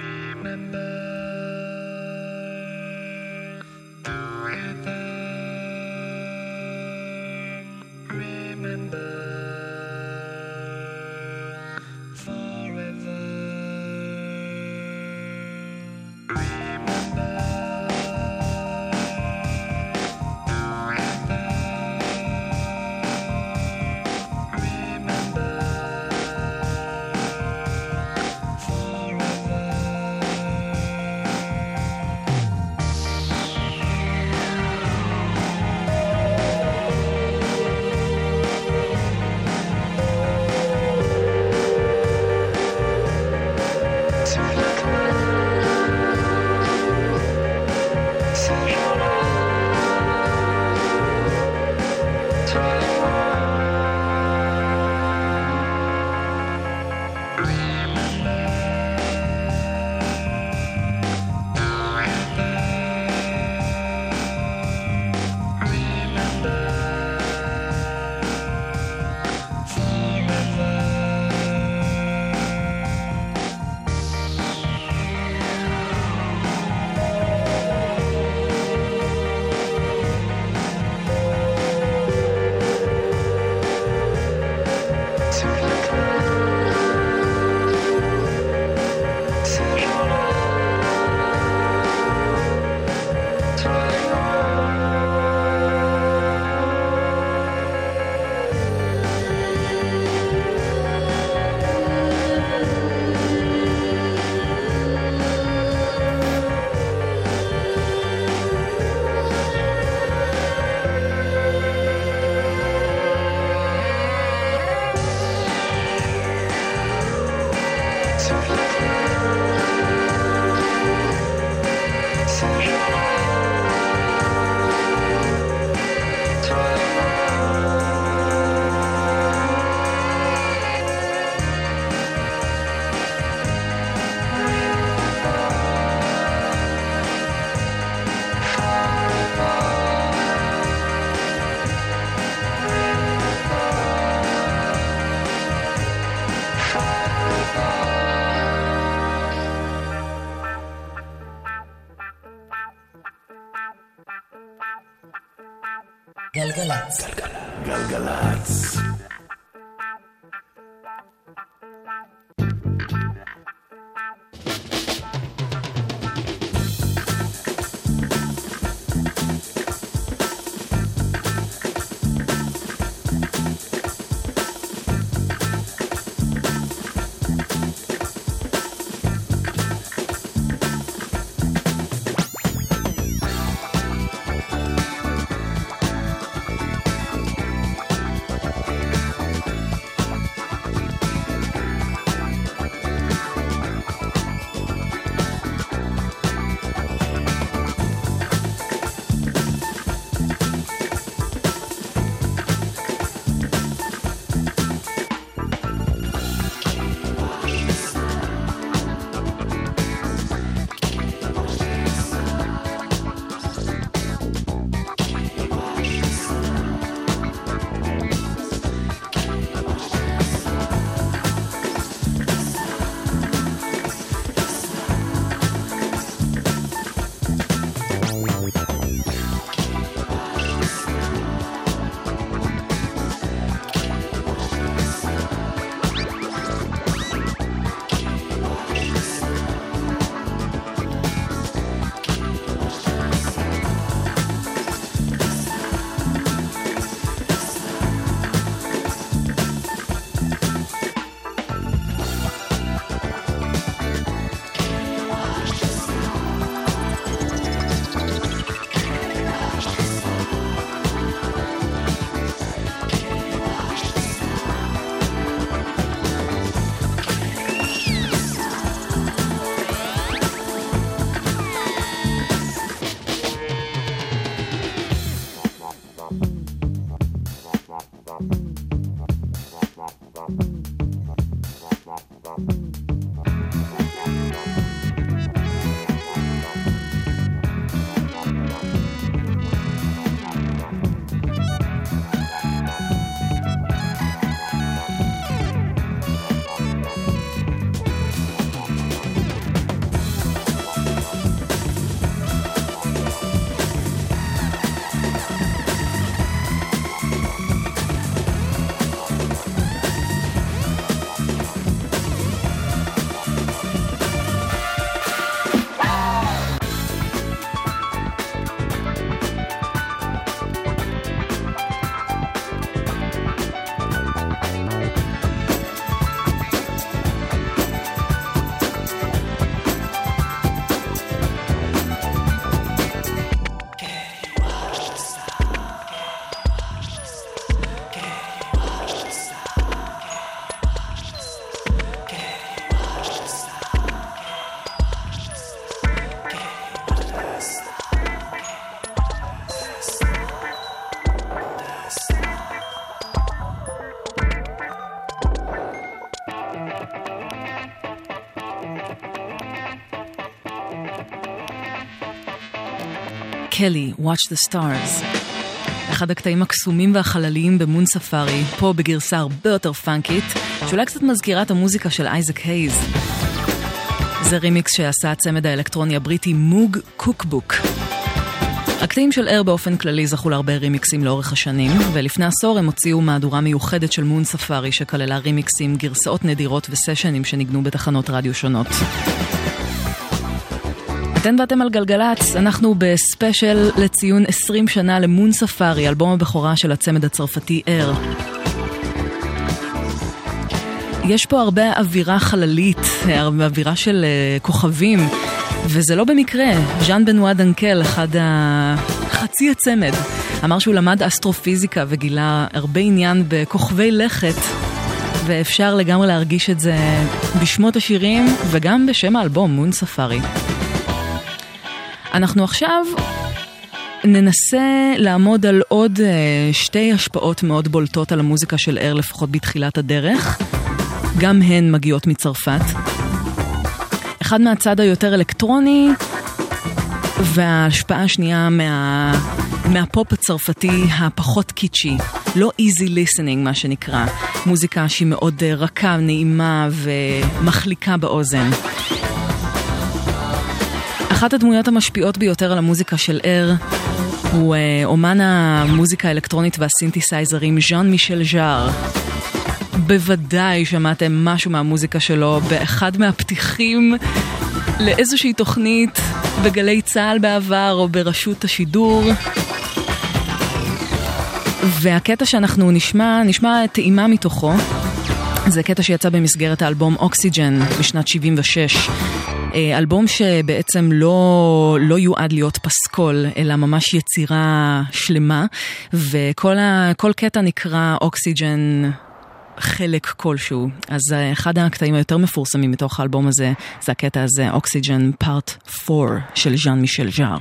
גלגלצ. קלי, Watch the Stars. אחד הקטעים הקסומים והחלליים במון ספארי, פה בגרסה הרבה יותר פאנקית, שאולי קצת מזכירה את המוזיקה של אייזק הייז. זה רימיקס שעשה הצמד האלקטרוני הבריטי מוג קוקבוק. הקטעים של אר באופן כללי זכו להרבה רימיקסים לאורך השנים, ולפני עשור הם הוציאו מהדורה מיוחדת של מון ספארי שכללה רימיקסים, גרסאות נדירות וסשנים שניגנו בתחנות רדיו שונות. אתן ואתם על גלגלצ, אנחנו בספיישל לציון 20 שנה ל Moon Safari, אלבום הבכורה של הצמד הצרפתי Air. יש פה הרבה אווירה חללית, אווירה של אה, כוכבים, וזה לא במקרה. ז'אן בנואה דנקל, אחד ה... חצי הצמד, אמר שהוא למד אסטרופיזיקה וגילה הרבה עניין בכוכבי לכת, ואפשר לגמרי להרגיש את זה בשמות השירים וגם בשם האלבום, מון ספארי. אנחנו עכשיו ננסה לעמוד על עוד uh, שתי השפעות מאוד בולטות על המוזיקה של אר, לפחות בתחילת הדרך. גם הן מגיעות מצרפת. אחד מהצד היותר אלקטרוני, וההשפעה השנייה מה... מהפופ הצרפתי הפחות קיצ'י, לא easy listening מה שנקרא, מוזיקה שהיא מאוד אה, רכה, נעימה ומחליקה באוזן. אחת הדמויות המשפיעות ביותר על המוזיקה של אר הוא אה, אומן המוזיקה האלקטרונית והסינתסייזרים ז'אן מישל ז'אר. בוודאי שמעתם משהו מהמוזיקה שלו באחד מהפתיחים לאיזושהי תוכנית בגלי צה"ל בעבר או ברשות השידור. והקטע שאנחנו נשמע, נשמע טעימה מתוכו. זה קטע שיצא במסגרת האלבום אוקסיג'ן בשנת 76. אה, אלבום שבעצם לא, לא יועד להיות פסקול, אלא ממש יצירה שלמה, וכל ה, קטע נקרא אוקסיג'ן חלק כלשהו. אז אה, אחד הקטעים היותר מפורסמים מתוך האלבום הזה, זה הקטע הזה, אוקסיג'ן פארט 4 של ז'אן מישל ז'אר.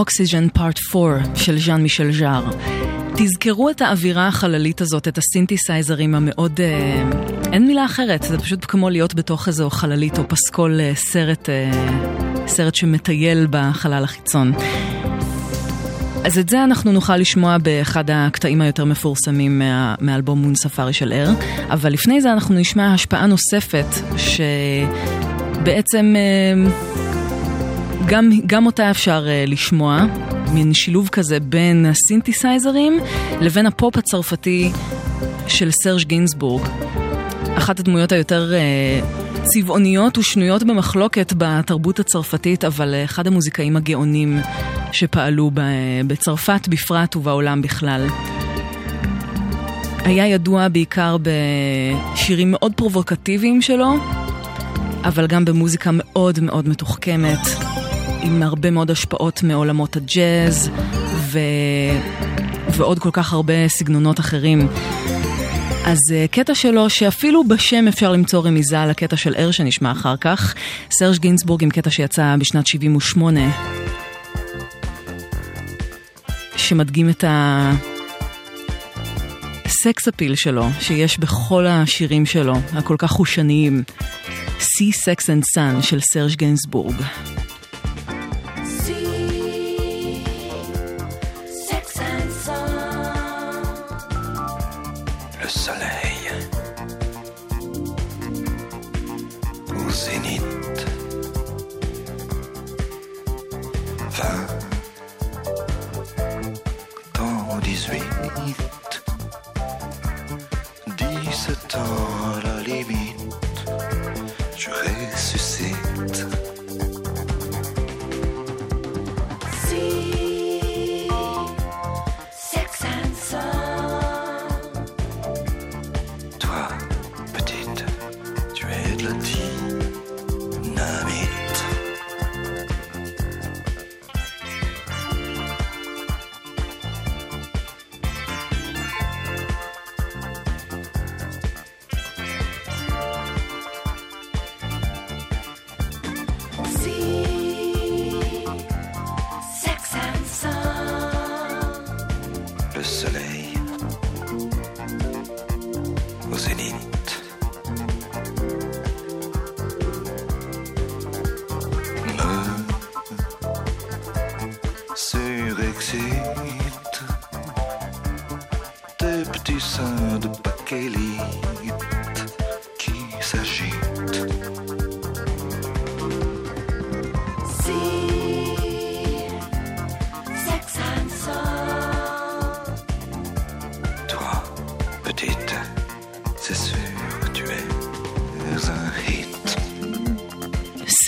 אוקסיג'ן פארט 4 של ז'אן מישל ז'אר. תזכרו את האווירה החללית הזאת, את הסינתסייזרים המאוד... אה, אין מילה אחרת, זה פשוט כמו להיות בתוך איזו חללית או פסקול אה, סרט, אה, סרט שמטייל בחלל החיצון. אז את זה אנחנו נוכל לשמוע באחד הקטעים היותר מפורסמים מה, מאלבום מון ספארי של אר, אבל לפני זה אנחנו נשמע השפעה נוספת שבעצם אה, גם, גם אותה אפשר uh, לשמוע, מין שילוב כזה בין הסינתסייזרים לבין הפופ הצרפתי של סרג' גינסבורג. אחת הדמויות היותר uh, צבעוניות ושנויות במחלוקת בתרבות הצרפתית, אבל uh, אחד המוזיקאים הגאונים שפעלו ב, בצרפת בפרט ובעולם בכלל. היה ידוע בעיקר בשירים מאוד פרובוקטיביים שלו, אבל גם במוזיקה מאוד מאוד מתוחכמת. עם הרבה מאוד השפעות מעולמות הג'אז ועוד כל כך הרבה סגנונות אחרים. אז אה, קטע שלו שאפילו בשם אפשר למצוא רמיזה על הקטע של ער שנשמע אחר כך, סרג' גינסבורג עם קטע שיצא בשנת 78, שמדגים את ה... סקס אפיל שלו, שיש בכל השירים שלו, הכל כך חושניים. See Sex and Sun של סרג' גנסבורג. tolto lo limit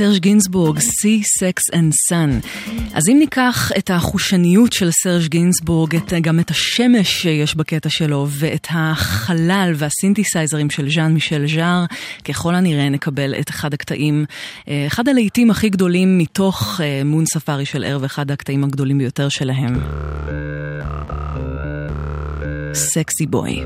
סרג' גינזבורג, See Sex and Sun. אז אם ניקח את החושניות של סרג' גינזבורג, את, גם את השמש שיש בקטע שלו, ואת החלל והסינתסייזרים של ז'אן מישל ז'אר, ככל הנראה נקבל את אחד הקטעים, אה, אחד הלהיטים הכי גדולים מתוך אה, מון ספארי של ערב, אחד הקטעים הגדולים ביותר שלהם. סקסי בוי.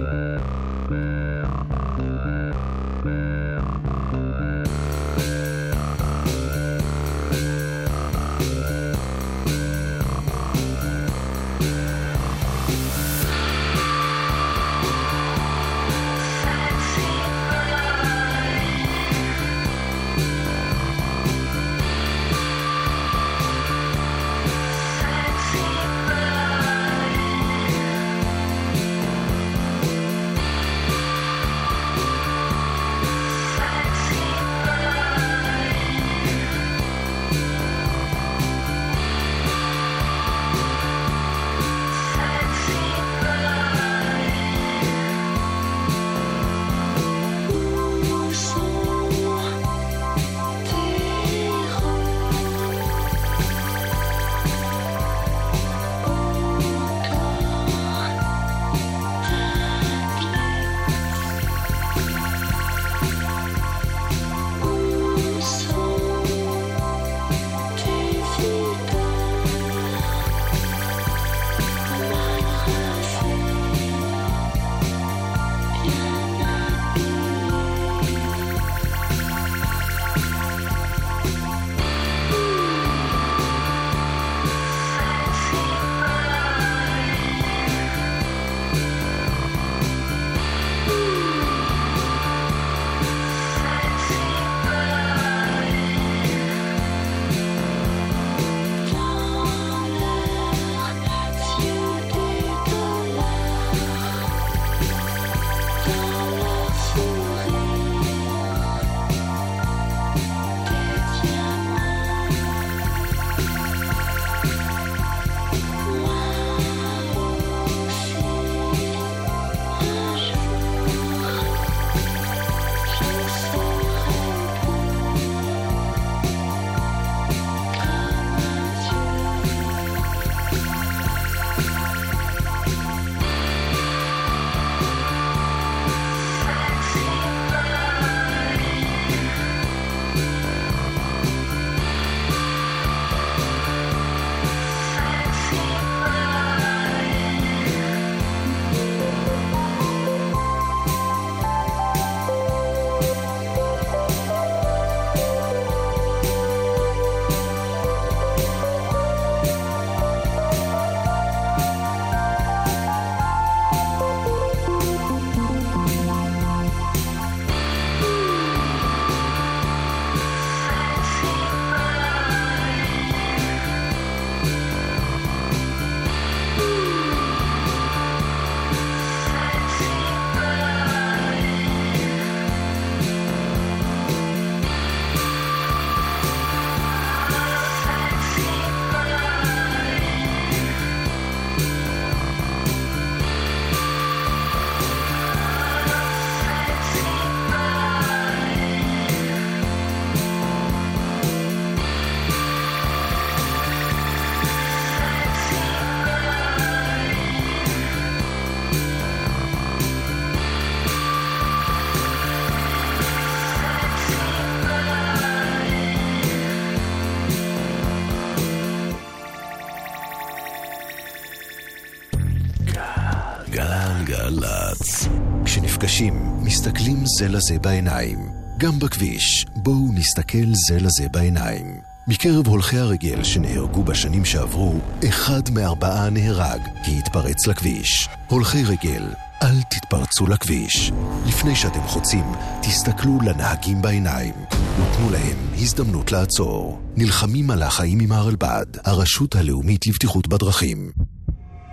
כשנפגשים, מסתכלים זה לזה בעיניים. גם בכביש, בואו נסתכל זה לזה בעיניים. מקרב הולכי הרגל שנהרגו בשנים שעברו, אחד מארבעה נהרג כי התפרץ לכביש. הולכי רגל, אל תתפרצו לכביש. לפני שאתם חוצים, תסתכלו לנהגים בעיניים ותנו להם הזדמנות לעצור. נלחמים על החיים עם הרלב"ד, הרשות הלאומית לבטיחות בדרכים.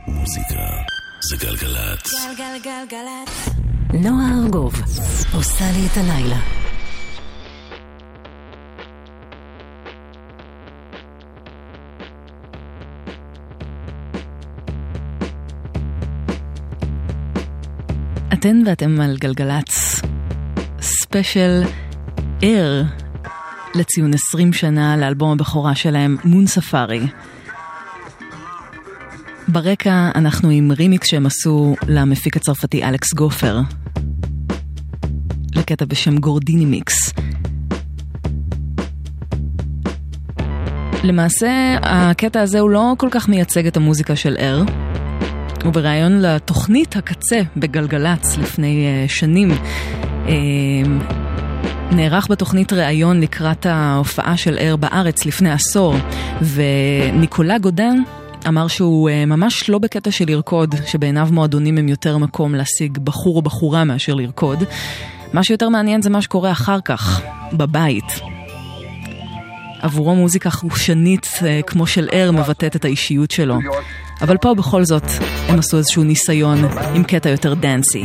מוזיקה זה גלגלצ. גלגלגלגלצ. נועה ארגוב עושה לי את הלילה. אתן ואתם על גלגלצ, ספיישל ער לציון 20 שנה לאלבום הבכורה שלהם, מון ספארי. ברקע אנחנו עם רימיקס שהם עשו למפיק הצרפתי אלכס גופר, לקטע בשם גורדיני מיקס. למעשה, הקטע הזה הוא לא כל כך מייצג את המוזיקה של ער. ובריאיון לתוכנית הקצה בגלגלצ לפני uh, שנים, uh, נערך בתוכנית ראיון לקראת ההופעה של ער בארץ לפני עשור, וניקולה גודן אמר שהוא uh, ממש לא בקטע של לרקוד, שבעיניו מועדונים הם יותר מקום להשיג בחור או בחורה מאשר לרקוד. מה שיותר מעניין זה מה שקורה אחר כך, בבית. עבורו מוזיקה חושנית אה, כמו של ער מבטאת את האישיות שלו. אבל פה בכל זאת הם עשו איזשהו ניסיון עם קטע יותר דנסי.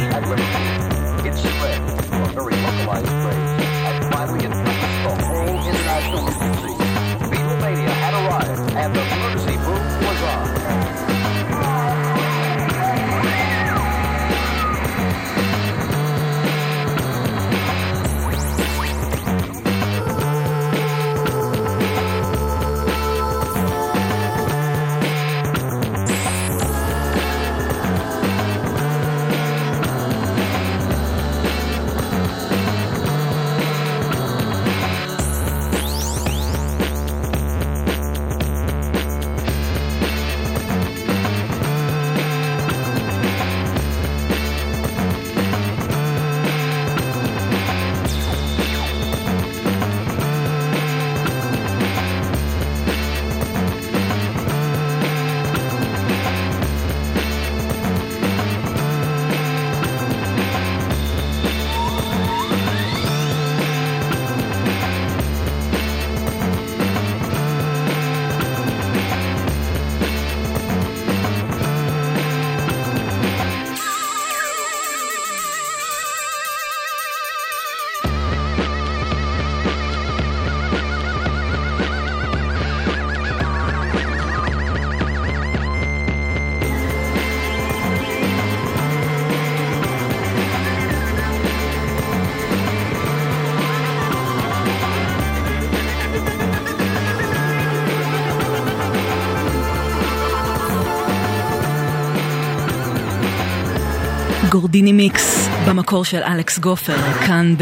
Gordini Mix במקור של אלכס גופר, כאן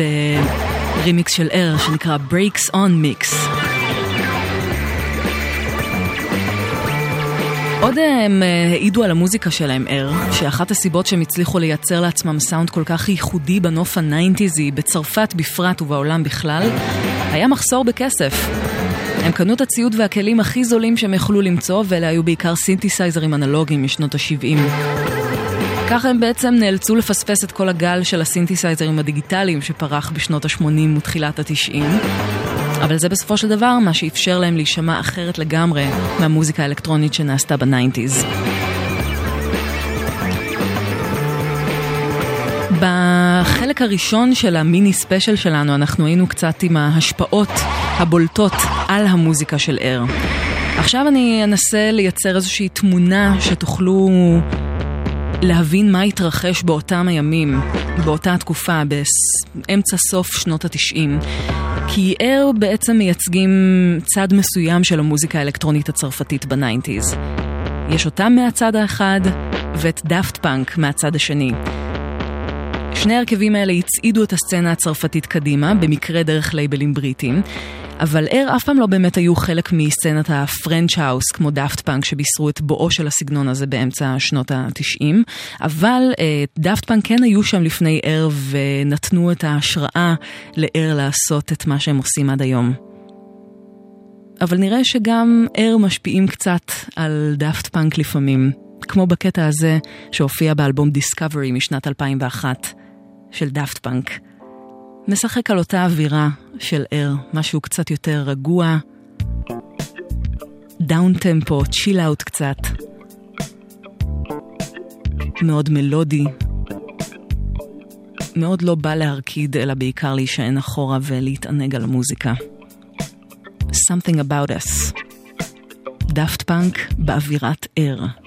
ברימיקס של Air שנקרא Brakes on Mix. עוד הם אה, העידו על המוזיקה שלהם Air, שאחת הסיבות שהם הצליחו לייצר לעצמם סאונד כל כך ייחודי בנוף הניינטיזי, בצרפת בפרט ובעולם בכלל, היה מחסור בכסף. הם קנו את הציוד והכלים הכי זולים שהם יכלו למצוא, ואלה היו בעיקר סינתסייזרים אנלוגיים משנות ה-70. ככה הם בעצם נאלצו לפספס את כל הגל של הסינתסייזרים הדיגיטליים שפרח בשנות ה-80 ותחילת ה-90. אבל זה בסופו של דבר מה שאפשר להם להישמע אחרת לגמרי מהמוזיקה האלקטרונית שנעשתה בניינטיז. בחלק הראשון של המיני ספיישל שלנו אנחנו היינו קצת עם ההשפעות הבולטות על המוזיקה של Air. עכשיו אני אנסה לייצר איזושהי תמונה שתוכלו להבין מה התרחש באותם הימים, באותה תקופה, באמצע סוף שנות התשעים. כי Air בעצם מייצגים צד מסוים של המוזיקה האלקטרונית הצרפתית בניינטיז. יש אותם מהצד האחד, ואת Daft Punk מהצד השני. שני ההרכבים האלה הצעידו את הסצנה הצרפתית קדימה, במקרה דרך לייבלים בריטים, אבל Air אף פעם לא באמת היו חלק מסצנת ה French house, כמו Daft Punk, שבישרו את בואו של הסגנון הזה באמצע שנות ה-90. אבל אה, Daft Punk כן היו שם לפני Air ונתנו את ההשראה ל Air לעשות את מה שהם עושים עד היום. אבל נראה שגם Air משפיעים קצת על Daft Punk לפעמים, כמו בקטע הזה שהופיע באלבום Discovery משנת 2001 של Daft Punk. משחק על אותה אווירה של Air, משהו קצת יותר רגוע, down tempo, chill out קצת, מאוד מלודי, מאוד לא בא להרקיד, אלא בעיקר להישען אחורה ולהתענג על המוזיקה. Something About Us. Daft Punk באווירת Air.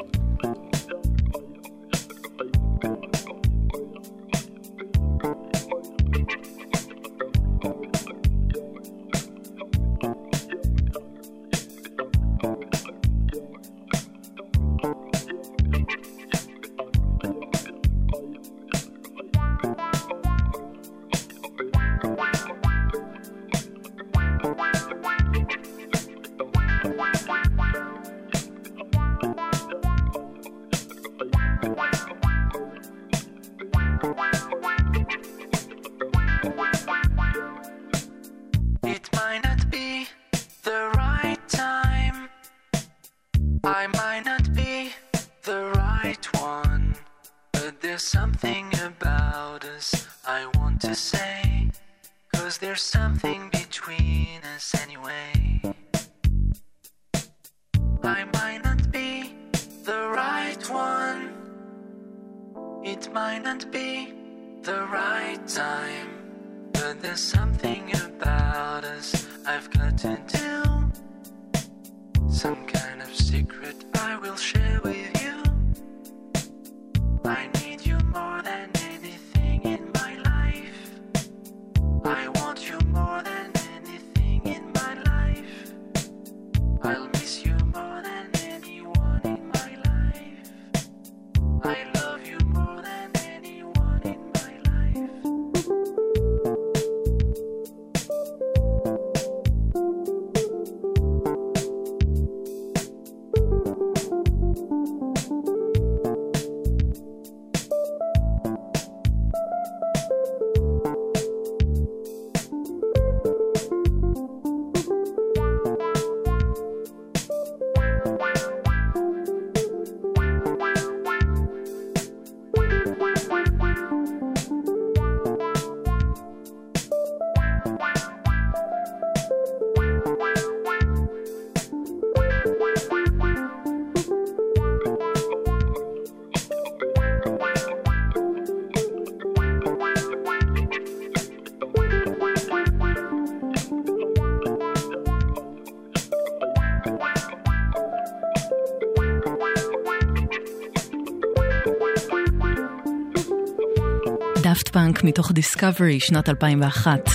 פאנק מתוך Discovery, שנת 2001.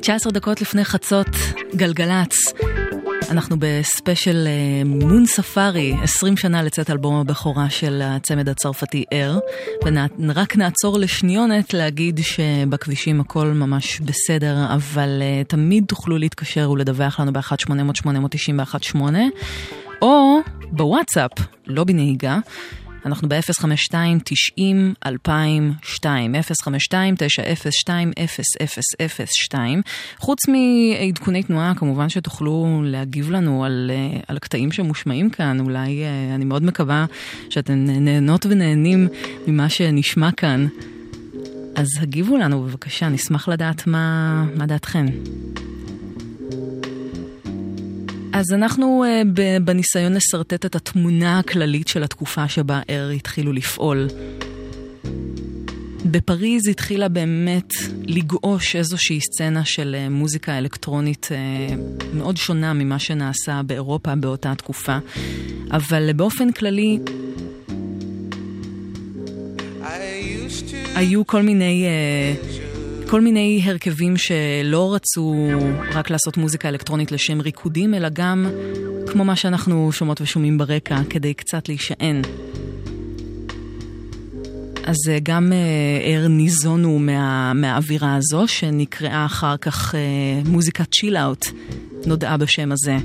19 דקות לפני חצות, גלגלצ. אנחנו בספיישל אה, Moon Safari, 20 שנה לצאת אלבום הבכורה של הצמד הצרפתי Air. ורק נעצור לשניונת להגיד שבכבישים הכל ממש בסדר, אבל uh, תמיד תוכלו להתקשר ולדווח לנו ב-1-800-890-118, או בוואטסאפ, לא בנהיגה. אנחנו ב-052-90-2002, 052-902-0002. חוץ מעדכוני תנועה, כמובן שתוכלו להגיב לנו על, אה, על הקטעים שמושמעים כאן. אולי, אה, אני מאוד מקווה שאתן נהנות ונהנים ממה שנשמע כאן. אז הגיבו לנו בבקשה, נשמח לדעת מה, מה דעתכן. אז אנחנו uh, בניסיון לשרטט את התמונה הכללית של התקופה שבה אר התחילו לפעול. בפריז התחילה באמת לגעוש איזושהי סצנה של uh, מוזיקה אלקטרונית uh, מאוד שונה ממה שנעשה באירופה באותה תקופה, אבל באופן כללי היו כל מיני... Uh, כל מיני הרכבים שלא רצו רק לעשות מוזיקה אלקטרונית לשם ריקודים, אלא גם, כמו מה שאנחנו שומעות ושומעים ברקע, כדי קצת להישען. אז אה, גם אה, ער ניזונו מה, מהאווירה הזו, שנקראה אחר כך אה, מוזיקת צ'יל אאוט, נודעה בשם הזה.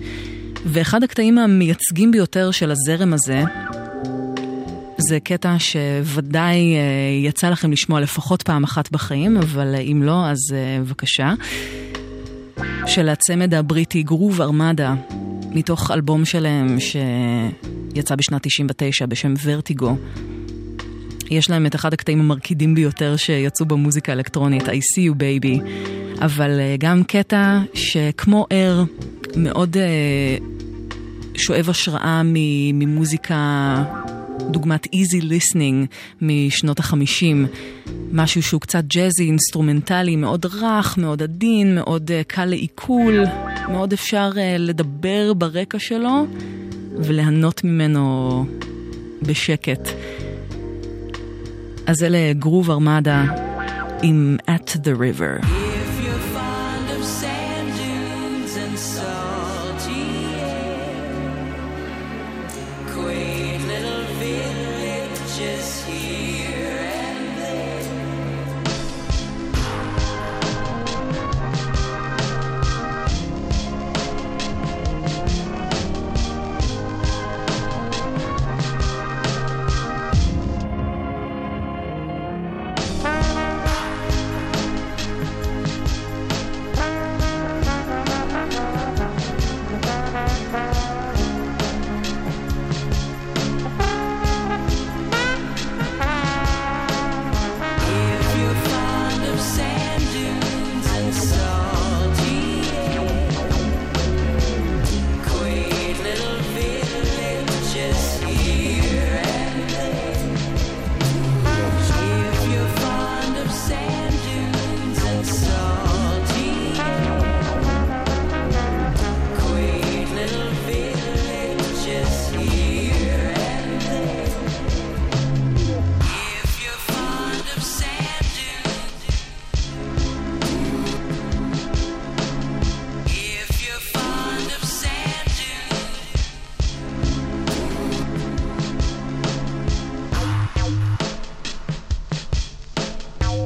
ואחד הקטעים המייצגים ביותר של הזרם הזה, זה קטע שוודאי אה, יצא לכם לשמוע לפחות פעם אחת בחיים, אבל אה, אם לא, אז אה, בבקשה. של הצמד הבריטי גרוב ארמדה, מתוך אלבום שלהם שיצא בשנת 99 בשם ורטיגו. יש להם את אחד הקטעים המרקידים ביותר שיצאו במוזיקה האלקטרונית, I see you baby. אבל גם קטע שכמו ער, מאוד שואב השראה ממוזיקה דוגמת Easy Listening משנות החמישים. משהו שהוא קצת ג'אזי, אינסטרומנטלי, מאוד רך, מאוד עדין, מאוד uh, קל לעיכול, מאוד אפשר uh, לדבר ברקע שלו וליהנות ממנו בשקט. אז אלה Groove Armada עם At the River.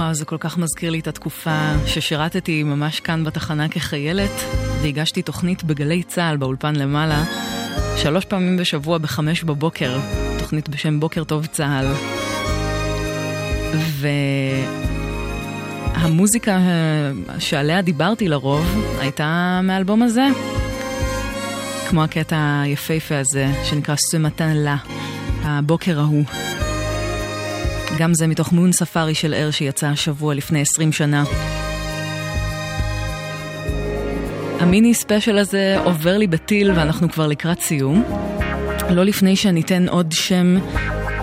וואו, זה כל כך מזכיר לי את התקופה ששירתתי ממש כאן בתחנה כחיילת, והגשתי תוכנית בגלי צה"ל באולפן למעלה, שלוש פעמים בשבוע בחמש בבוקר, תוכנית בשם בוקר טוב צה"ל. והמוזיקה אה, שעליה דיברתי לרוב הייתה מהאלבום הזה, כמו הקטע היפהפה הזה שנקרא סמטן לה, הבוקר ההוא. גם זה מתוך Moon Safari של Air שיצא השבוע לפני 20 שנה. המיני ספיישל הזה עובר לי בטיל ואנחנו כבר לקראת סיום. לא לפני שניתן עוד שם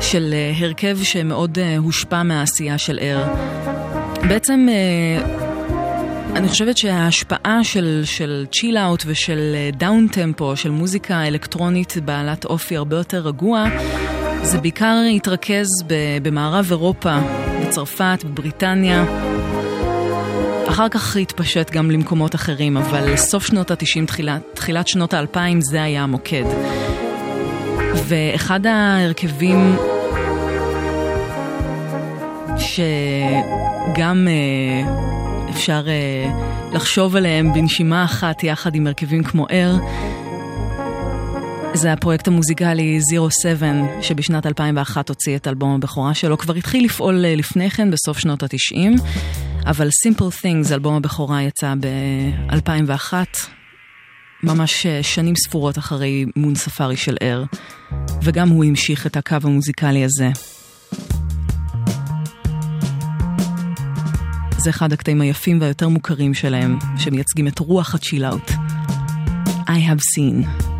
של אה, הרכב שמאוד אה, הושפע מהעשייה של Air. בעצם אה, אני חושבת שההשפעה של, של chill out ושל down tempo, של מוזיקה אלקטרונית בעלת אופי הרבה יותר רגוע, זה בעיקר התרכז במערב אירופה, בצרפת, בבריטניה. אחר כך התפשט גם למקומות אחרים, אבל סוף שנות ה-90, תחילת, תחילת שנות ה-2000 זה היה המוקד. ואחד ההרכבים שגם אה, אפשר אה, לחשוב עליהם בנשימה אחת יחד עם הרכבים כמו אר, זה הפרויקט המוזיקלי Zero Seven, שבשנת 2001 הוציא את אלבום הבכורה שלו. כבר התחיל לפעול אה, לפני כן, בסוף שנות ה-90, אבל Simple Things, אלבום הבכורה, יצא ב-2001, ממש אה, שנים ספורות אחרי מון ספארי של אר, וגם הוא המשיך את הקו המוזיקלי הזה. זה אחד הקטעים היפים והיותר מוכרים שלהם, שמייצגים את רוח הצ'ילאוט. I have seen.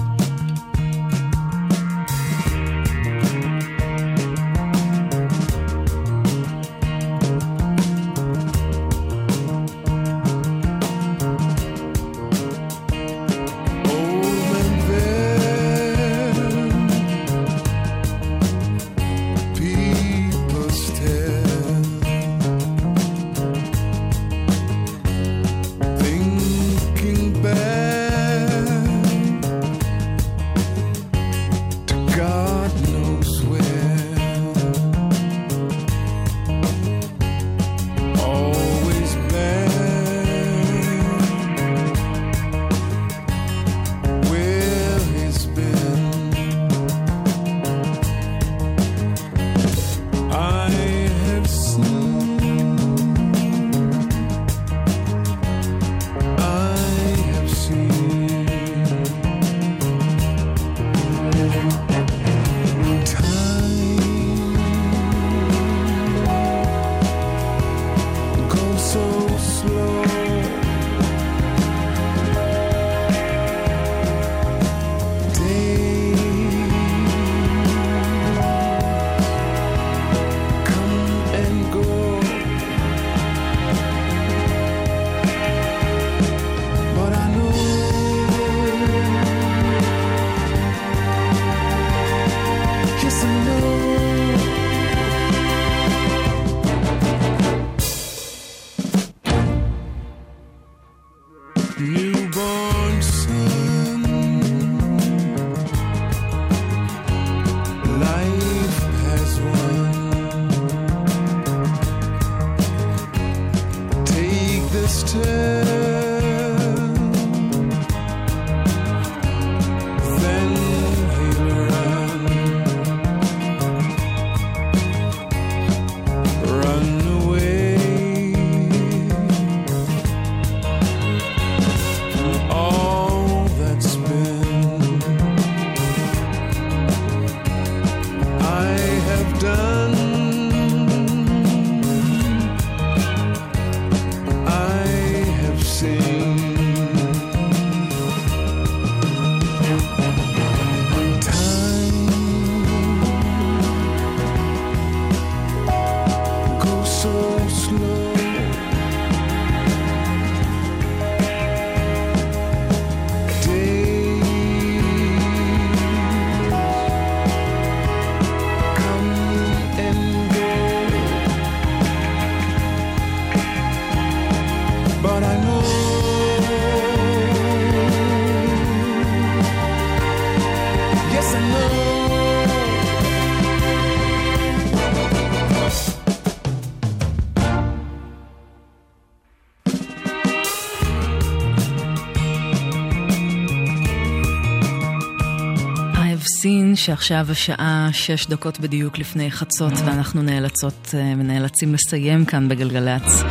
שעכשיו השעה שש דקות בדיוק לפני חצות ואנחנו נאלצות אה, ונאלצים לסיים כאן בגלגלצ.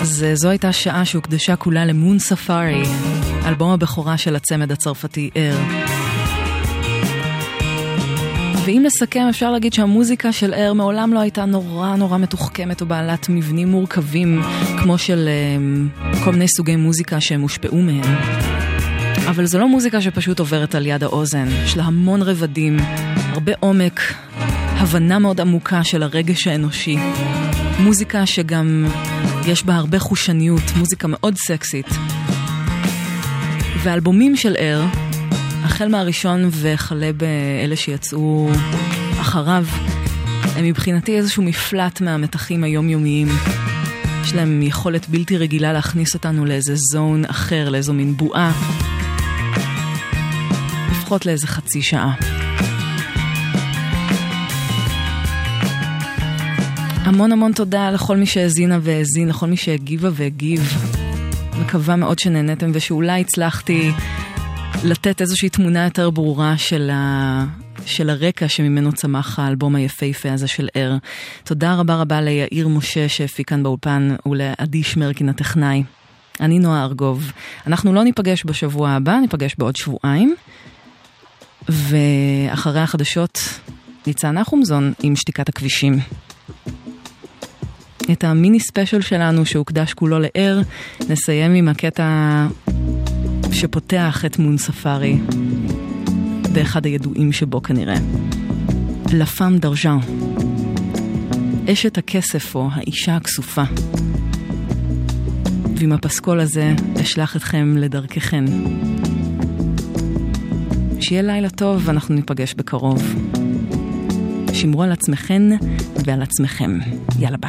אז אה, זו הייתה שעה שהוקדשה כולה למון ספארי, אלבום הבכורה של הצמד הצרפתי אר. ואם לסכם אפשר להגיד שהמוזיקה של אר מעולם לא הייתה נורא נורא מתוחכמת או בעלת מבנים מורכבים כמו של um, כל מיני סוגי מוזיקה שהם הושפעו מהם. אבל זו לא מוזיקה שפשוט עוברת על יד האוזן, יש לה המון רבדים, הרבה עומק, הבנה מאוד עמוקה של הרגש האנושי. מוזיקה שגם יש בה הרבה חושניות, מוזיקה מאוד סקסית. ואלבומים של אר, החל מהראשון וכלה באלה שיצאו אחריו, הם מבחינתי איזשהו מפלט מהמתחים היומיומיים. יש להם יכולת בלתי רגילה להכניס אותנו לאיזה זון אחר, לאיזו מין בועה. לפחות לאיזה חצי שעה. המון המון תודה לכל מי שהאזינה והאזין, לכל מי שהגיבה והגיב. מקווה מאוד שנהניתם ושאולי הצלחתי לתת איזושהי תמונה יותר ברורה של, ה... של הרקע שממנו צמח האלבום היפהפה הזה של ער. תודה רבה רבה ליאיר משה שהפיק כאן באולפן ולעדי שמרקין הטכנאי. אני נועה ארגוב. אנחנו לא ניפגש בשבוע הבא, ניפגש בעוד שבועיים. ואחרי החדשות, ניצן נחומזון עם שתיקת הכבישים. את המיני ספיישל שלנו שהוקדש כולו לער, נסיים עם הקטע שפותח את מון ספארי, באחד הידועים שבו כנראה. לה פאם דרז'אן, אשת הכסף או האישה הכסופה. ועם הפסקול הזה אשלח אתכם לדרככן. שיהיה לילה טוב ואנחנו ניפגש בקרוב. שמרו על עצמכן ועל עצמכם. יאללה.